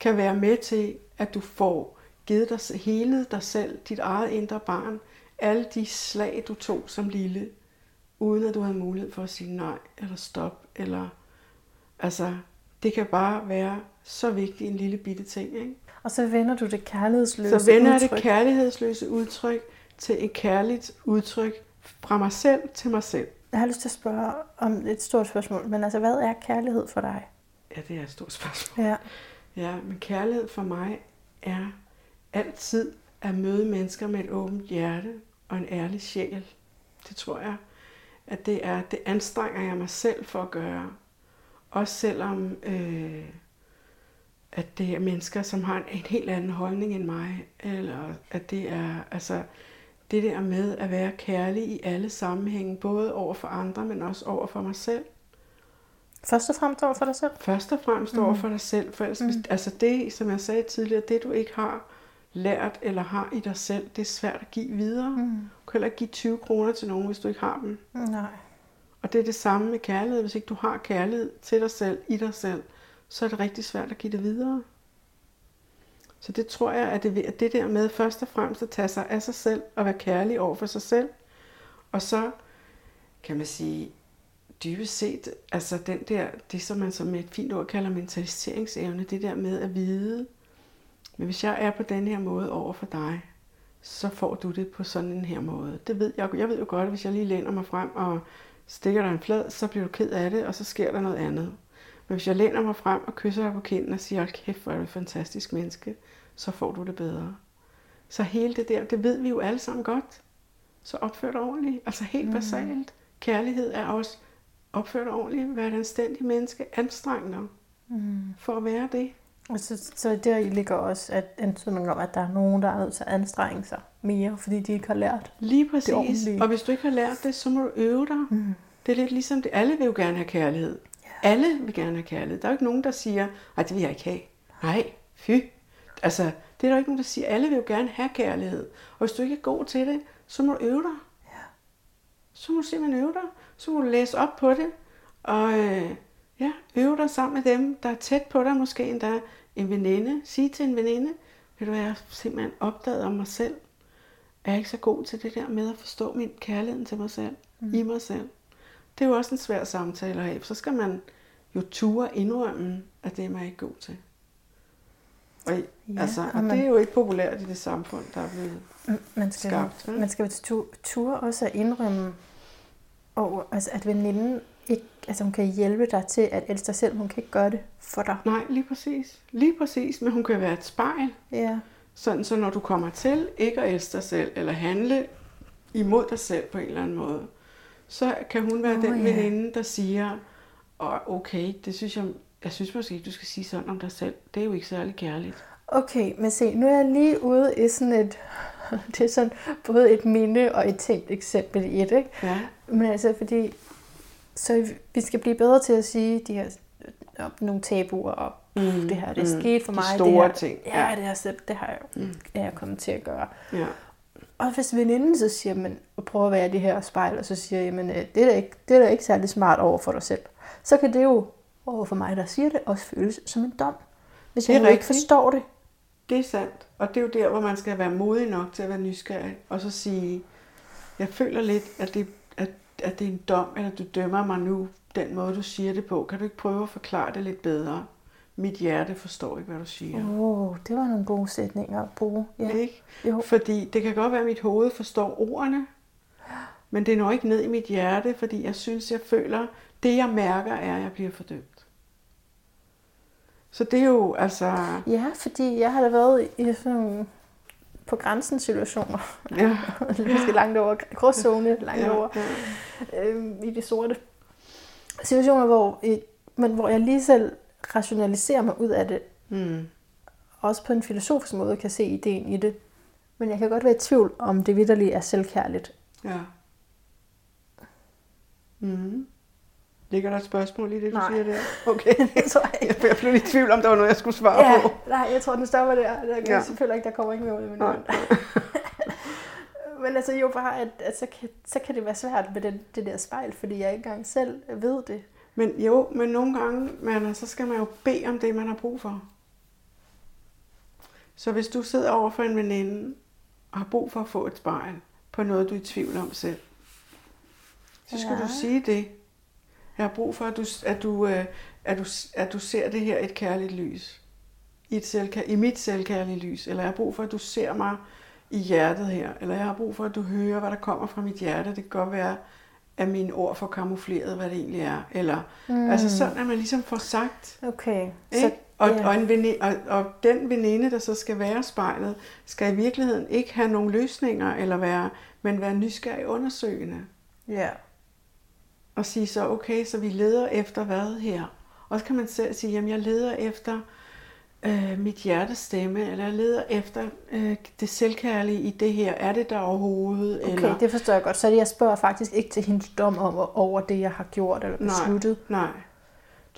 kan være med til, at du får givet dig hele dig selv, dit eget indre barn, alle de slag, du tog som lille, uden at du havde mulighed for at sige nej, eller stop, eller altså, det kan bare være så vigtig en lille bitte ting, ikke? Og så vender du det kærlighedsløse Så vender udtryk. det kærlighedsløse udtryk til et kærligt udtryk fra mig selv til mig selv. Jeg har lyst til at spørge om et stort spørgsmål, men altså, hvad er kærlighed for dig? Ja, det er et stort spørgsmål. Ja. Ja, men kærlighed for mig er altid at møde mennesker med et åbent hjerte og en ærlig sjæl. Det tror jeg, at det er, det anstrenger jeg mig selv for at gøre. Også selvom, øh, at det er mennesker, som har en, en helt anden holdning end mig. Eller at det er, altså, det der med at være kærlig i alle sammenhænge, både over for andre, men også over for mig selv. Først og fremmest over for dig selv? Først og fremmest mm. over for dig selv. For ellers, mm. altså det, som jeg sagde tidligere, det du ikke har lært eller har i dig selv, det er svært at give videre. Mm. Kan heller ikke give 20 kroner til nogen, hvis du ikke har dem. Nej. Og det er det samme med kærlighed. Hvis ikke du har kærlighed til dig selv, i dig selv, så er det rigtig svært at give det videre. Så det tror jeg, at det, at det der med først og fremmest at tage sig af sig selv og være kærlig over for sig selv. Og så kan man sige, dybest set, altså den der, det som man som med et fint ord kalder mentaliseringsevne, det der med at vide, men hvis jeg er på den her måde over for dig, så får du det på sådan en her måde. Det ved jeg, jeg ved jo godt, at hvis jeg lige læner mig frem og stikker dig en flad, så bliver du ked af det, og så sker der noget andet. Men hvis jeg læner mig frem og kysser dig på kinden og siger, hold kæft, hvor er du et fantastisk menneske, så får du det bedre. Så hele det der, det ved vi jo alle sammen godt. Så opfør dig ordentligt. Altså helt mm. basalt. Kærlighed er også opfør dig ordentligt. Vær et anstændigt menneske. Anstreng dig mm. for at være det. Så, så der ligger også at antydning om, at der er nogen, der er nødt til at anstrenge sig mere, fordi de ikke har lært Lige præcis. Og hvis du ikke har lært det, så må du øve dig. Mm. Det er lidt ligesom det. Alle vil jo gerne have kærlighed. Ja. Alle vil gerne have kærlighed. Der er jo ikke nogen, der siger, at det vil jeg ikke have. Nej, fy. Altså, det er der ikke nogen, der siger. Alle vil jo gerne have kærlighed. Og hvis du ikke er god til det, så må du øve dig. Ja. Så må du simpelthen øve dig. Så må du læse op på det. Og øh, ja, øve dig sammen med dem, der er tæt på dig. Måske endda en veninde. Sige til en veninde, vil du være simpelthen opdaget om mig selv. Er jeg ikke så god til det der med at forstå min kærlighed til mig selv, mm. i mig selv. Det er jo også en svær samtale at have. Så skal man jo ture indrømme, at det er man ikke god til. Og, ja, altså, og man, det er jo ikke populært i det samfund, der er blevet man skal, skabt. Man skal jo ture også at indrømme, og, altså, at veninden ikke, altså hun kan hjælpe dig til at elske dig selv, hun kan ikke gøre det for dig. Nej, lige præcis. Lige præcis, men hun kan være et spejl. Ja. Sådan, så når du kommer til ikke at elske dig selv, eller handle imod dig selv på en eller anden måde, så kan hun være oh, den ja. veninde, der siger, oh, okay, det synes jeg, jeg synes måske ikke, du skal sige sådan om dig selv. Det er jo ikke særlig kærligt. Okay, men se, nu er jeg lige ude i sådan et, det er sådan både et minde og et tænkt eksempel i et, ikke? Ja. Men altså, fordi, så vi skal blive bedre til at sige de her nogle tabuer og mm, det her, det er mm, sket for mig. De store det her, ting. Ja, ja, det, her, det har jeg, mm. er jeg kommet til at gøre. Ja. Og hvis veninden så siger, men, og prøver at være det her spejl, og så siger, jamen, øh, det er, da ikke, det er da ikke særlig smart over for dig selv, så kan det jo over for mig, der siger det, også føles som en dom. Hvis jeg ikke forstår det. Det er sandt. Og det er jo der, hvor man skal være modig nok til at være nysgerrig, og så sige, jeg føler lidt, at det, at, det er en dom, eller du dømmer mig nu, den måde, du siger det på. Kan du ikke prøve at forklare det lidt bedre? Mit hjerte forstår ikke, hvad du siger. Åh, oh, det var nogle gode sætninger at bruge. Ja. Ikke? Jo. Fordi det kan godt være, at mit hoved forstår ordene, men det når ikke ned i mit hjerte, fordi jeg synes, jeg føler, det jeg mærker er, at jeg bliver fordømt. Så det er jo altså... Ja, fordi jeg har da været i sådan på grænsen situationer. Ja. Måske langt over gråzone, langt ja, over ja. Øhm, i det sorte. Situationer, hvor, men hvor jeg lige selv rationaliserer mig ud af det. Mm. Også på en filosofisk måde kan se ideen i det. Men jeg kan godt være i tvivl, om det vidderligt er selvkærligt. Ja. Mm. Ligger der et spørgsmål i det, du nej. siger der? Okay, det tror jeg ikke. Jeg blev lidt i tvivl, om der var noget, jeg skulle svare ja, på. Nej, jeg tror, den stopper der. der kan ja. selvfølgelig ikke, der kommer ikke mere ud men, men altså jo bare, at, at så, kan, så kan det være svært med det, det der spejl, fordi jeg ikke engang selv ved det. Men jo, men nogle gange, man, så skal man jo bede om det, man har brug for. Så hvis du sidder over for en veninde og har brug for at få et spejl på noget, du er i tvivl om selv, så skal ja. du sige det. Jeg har brug for, at du, at du, øh, at du, at du ser det her et kærligt lys. I, et selvkær, I mit selvkærlige lys. Eller jeg har brug for, at du ser mig i hjertet her. Eller jeg har brug for, at du hører, hvad der kommer fra mit hjerte. Det kan godt være, at mine ord får kamufleret, hvad det egentlig er. Eller, mm. Altså sådan, at man ligesom får sagt. Okay. Ikke? Så, og, yeah. og, en veninde, og, og den veninde, der så skal være spejlet, skal i virkeligheden ikke have nogen løsninger, eller være, men være nysgerrig undersøgende. Ja. Yeah og sige så, okay, så vi leder efter hvad her? Og så kan man selv sige, jamen jeg leder efter øh, mit hjertes stemme, eller jeg leder efter øh, det selvkærlige i det her. Er det der overhovedet? Okay, eller? det forstår jeg godt. Så jeg spørger faktisk ikke til hendes dom om, over det, jeg har gjort eller besluttet. Nej, nej.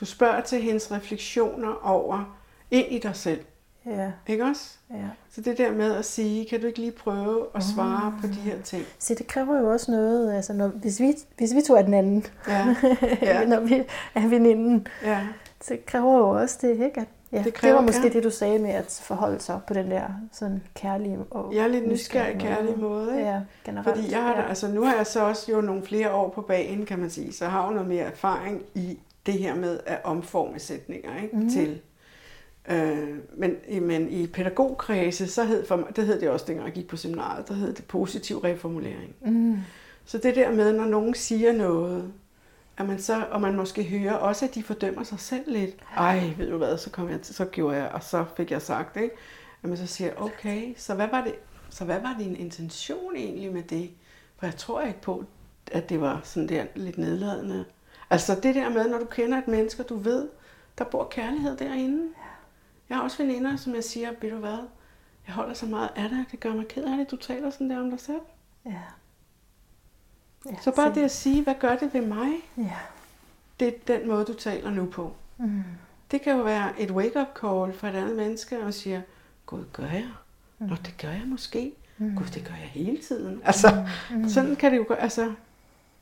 Du spørger til hendes refleksioner over ind i dig selv. Ja. Ikke også? Ja. Så det der med at sige, kan du ikke lige prøve at svare mm. på de her ting? Så det kræver jo også noget, altså når, hvis, vi, hvis vi to er den anden, ja. Ja. når vi er veninden, ja. så kræver jo også det, ikke? At, ja, det, kræver, det var måske ja. det, du sagde med at forholde sig på den der sådan kærlige og Ja, lidt nysgerrig kærlig måde. Ikke? Ja, generelt. Fordi jeg har, ja. altså, nu har jeg så også jo nogle flere år på banen, kan man sige, så jeg har jo noget mere erfaring i det her med at omforme sætninger ikke? Mm. til Øh, men, men i pædagogkredse, så hed for det hed det også, dengang jeg gik på seminaret, der hed det positiv reformulering. Mm. Så det der med, når nogen siger noget, at man så, og man måske hører også, at de fordømmer sig selv lidt. Ej, ved du hvad, så, kom jeg til, så gjorde jeg, og så fik jeg sagt, ikke? At man så siger, okay, så hvad var det, Så hvad var din intention egentlig med det? For jeg tror ikke på, at det var sådan der lidt nedladende. Altså det der med, når du kender et menneske, du ved, der bor kærlighed derinde. Jeg har også veninder, som jeg siger, ved du hvad, jeg holder så meget af dig, det gør mig ked af det, du taler sådan der om dig selv. Ja. ja Så bare det at sige, hvad gør det ved mig? Ja. Det er den måde, du taler nu på. Mm. Det kan jo være et wake-up call for et andet menneske, og siger, Gud, gør jeg? Nå, det gør jeg måske. Mm. Gud, det gør jeg hele tiden. Altså, Mm. sådan kan det jo gå. Altså,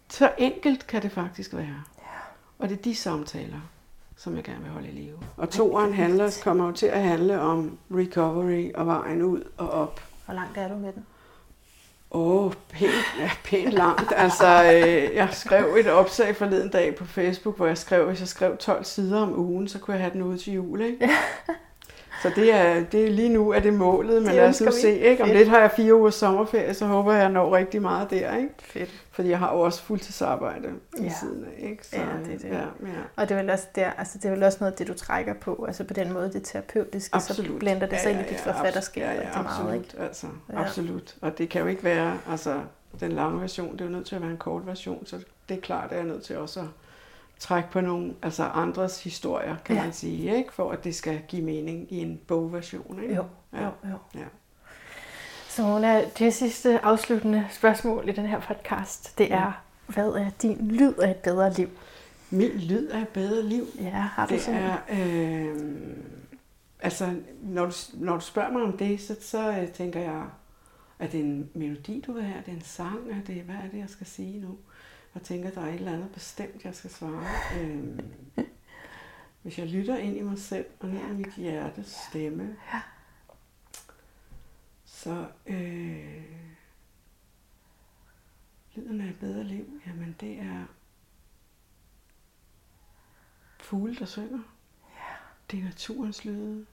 så enkelt kan det faktisk være. Ja. Og det er de samtaler, som jeg gerne vil holde i live. Og toeren handler, kommer jo til at handle om recovery og vejen ud og op. Hvor langt er du med den? Åh, oh, pænt, ja, pænt langt. Altså, øh, jeg skrev et opslag forleden dag på Facebook, hvor jeg skrev, hvis jeg skrev 12 sider om ugen, så kunne jeg have den ude til jul, ikke? Så det er, det er lige nu er det målet, men Det lad os nu se, ikke? Om Fedt. lidt har jeg fire ugers sommerferie, så håber jeg, at jeg når rigtig meget der, ikke? Fedt. Fordi jeg har jo også fuldtidsarbejde ved Ja. siden af, ikke? Så, Ja, det er det. Ja, ja. Og det er vel også der, altså det er vel også noget af det, du trækker på, altså på den måde, det terapeutiske, så Absolut. blender det sig ind i dit abs- forfatterskab ja, ja, rigtig meget, absolut, ikke? Altså, Ja. absolut. Og det kan jo ikke være, altså den lange version, det er jo nødt til at være en kort version, så det er klart, at jeg er nødt til også at trække på nogle altså andres historier, kan Ja. man sige, ikke? for at det skal give mening i en bogversion. Ikke? Jo, Ja. jo, jo. Ja. Så Mona, det sidste afsluttende spørgsmål i den her podcast, det er, hvad er din lyd af et bedre liv? Min lyd er et bedre liv. Ja, har du Det sådan er, øh, altså, når du, når du spørger mig om det, så, så øh, tænker jeg, er det en melodi, du vil have? Er det en sang? Er det, hvad er det, jeg skal sige nu? Jeg tænker, der er et eller andet bestemt, jeg skal svare. Øh, hvis jeg lytter ind i mig selv og ned i mit hjertes stemme, Ja. så øh, lyden af et bedre liv, jamen det er fugle, der synger. Det er naturens lyde.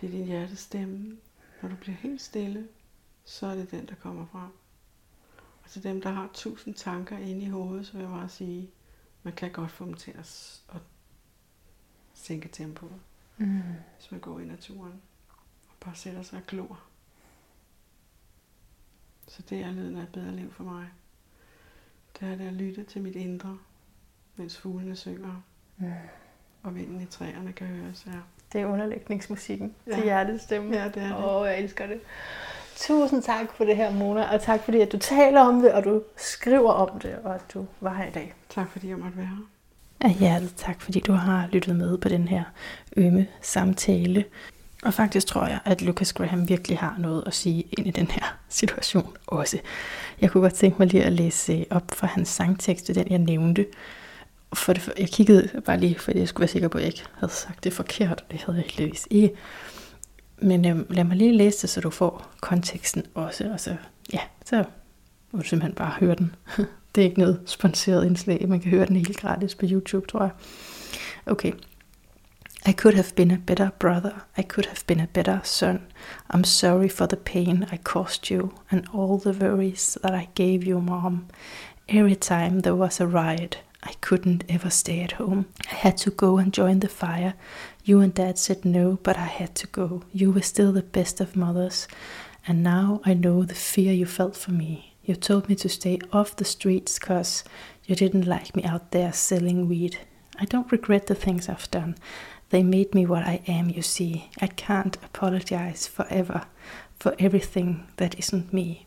Det er din hjertestemme. Når du bliver helt stille, så er det den, der kommer frem. Og til dem, der har tusind tanker inde i hovedet, så vil jeg bare sige, man kan godt få dem til at, at sænke tempoet, Mm. hvis man går i naturen og bare sætter sig og glor. Så det er lyden af et bedre liv for mig. Det er det at lytte til mit indre, mens fuglene synger, Mm. og vinden i træerne kan høres. Ja, Det er underlægningsmusikken Ja. til hjertets stemme. ja det er det. Åh, oh, jeg elsker det. Tusind tak for det her, Mona, og tak fordi, at du taler om det, og du skriver om det, og at du var her i dag. Tak fordi jeg måtte være her. Af hjertet tak, fordi du har lyttet med på den her ømme samtale. Og faktisk tror jeg, at Lucas Graham virkelig har noget at sige ind i den her situation også. Jeg kunne godt tænke mig lige at læse op fra hans sangtekst, den jeg nævnte. For det, jeg kiggede bare lige, fordi jeg skulle være sikker på, at jeg ikke havde sagt det forkert, og det havde jeg heldigvis ikke. Men øh, lad mig lige læse det, så du får konteksten også, og så, ja, så må du simpelthen bare høre den. Det er ikke noget sponsoreret indslag, man kan høre den helt gratis på YouTube, tror jeg. Okay. I could have been a better brother. I could have been a better son. I'm sorry for the pain I caused you and all the worries that I gave you, Mom. Every time there was a riot, I couldn't ever stay at home. I had to go and join the fire. You and Dad said no, but I had to go. You were still the best of mothers. And now I know the fear you felt for me. You told me to stay off the streets because you didn't like me out there selling weed. I don't regret the things I've done. They made me what I am, you see. I can't apologize forever for everything that isn't me.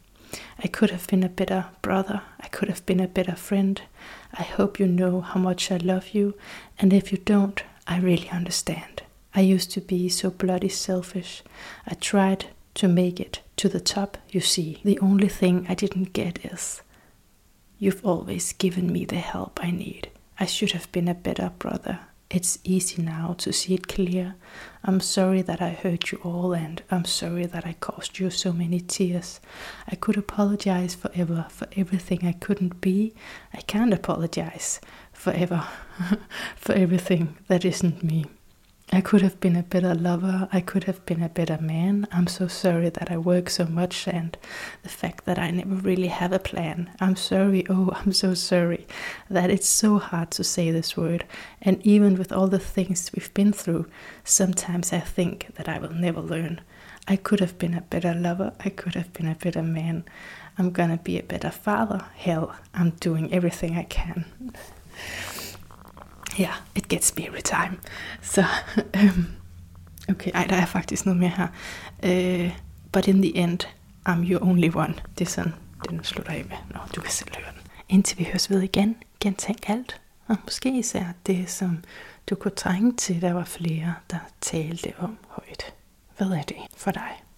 I could have been a better brother. I could have been a better friend. I hope you know how much I love you, and if you don't, I really understand. I used to be so bloody selfish. I tried to make it to the top, you see. The only thing I didn't get is you've always given me the help I need. I should have been a better brother. It's easy now to see it clear. I'm sorry that I hurt you all, and I'm sorry that I caused you so many tears. I could apologize forever for everything I couldn't be. I can't apologize forever for everything that isn't me. I could have been a better lover. I could have been a better man. I'm so sorry that I work so much and the fact that I never really have a plan. I'm sorry. Oh, I'm so sorry that it's so hard to say this word. And even with all the things we've been through, sometimes I think that I will never learn. I could have been a better lover. I could have been a better man. I'm gonna be a better father. Hell, I'm doing everything I can. Ja, yeah, it gets me every time. Så, um, okay, ej, der er faktisk noget mere her. Uh, but in the end, I'm your only one. Det er sådan, den slutter af med. Nå, du kan selv høre den. Indtil vi høres ved igen, gentænk alt. Og måske især det, som du kunne trænge til, der var flere, der talte om højt. Hvad er det for dig?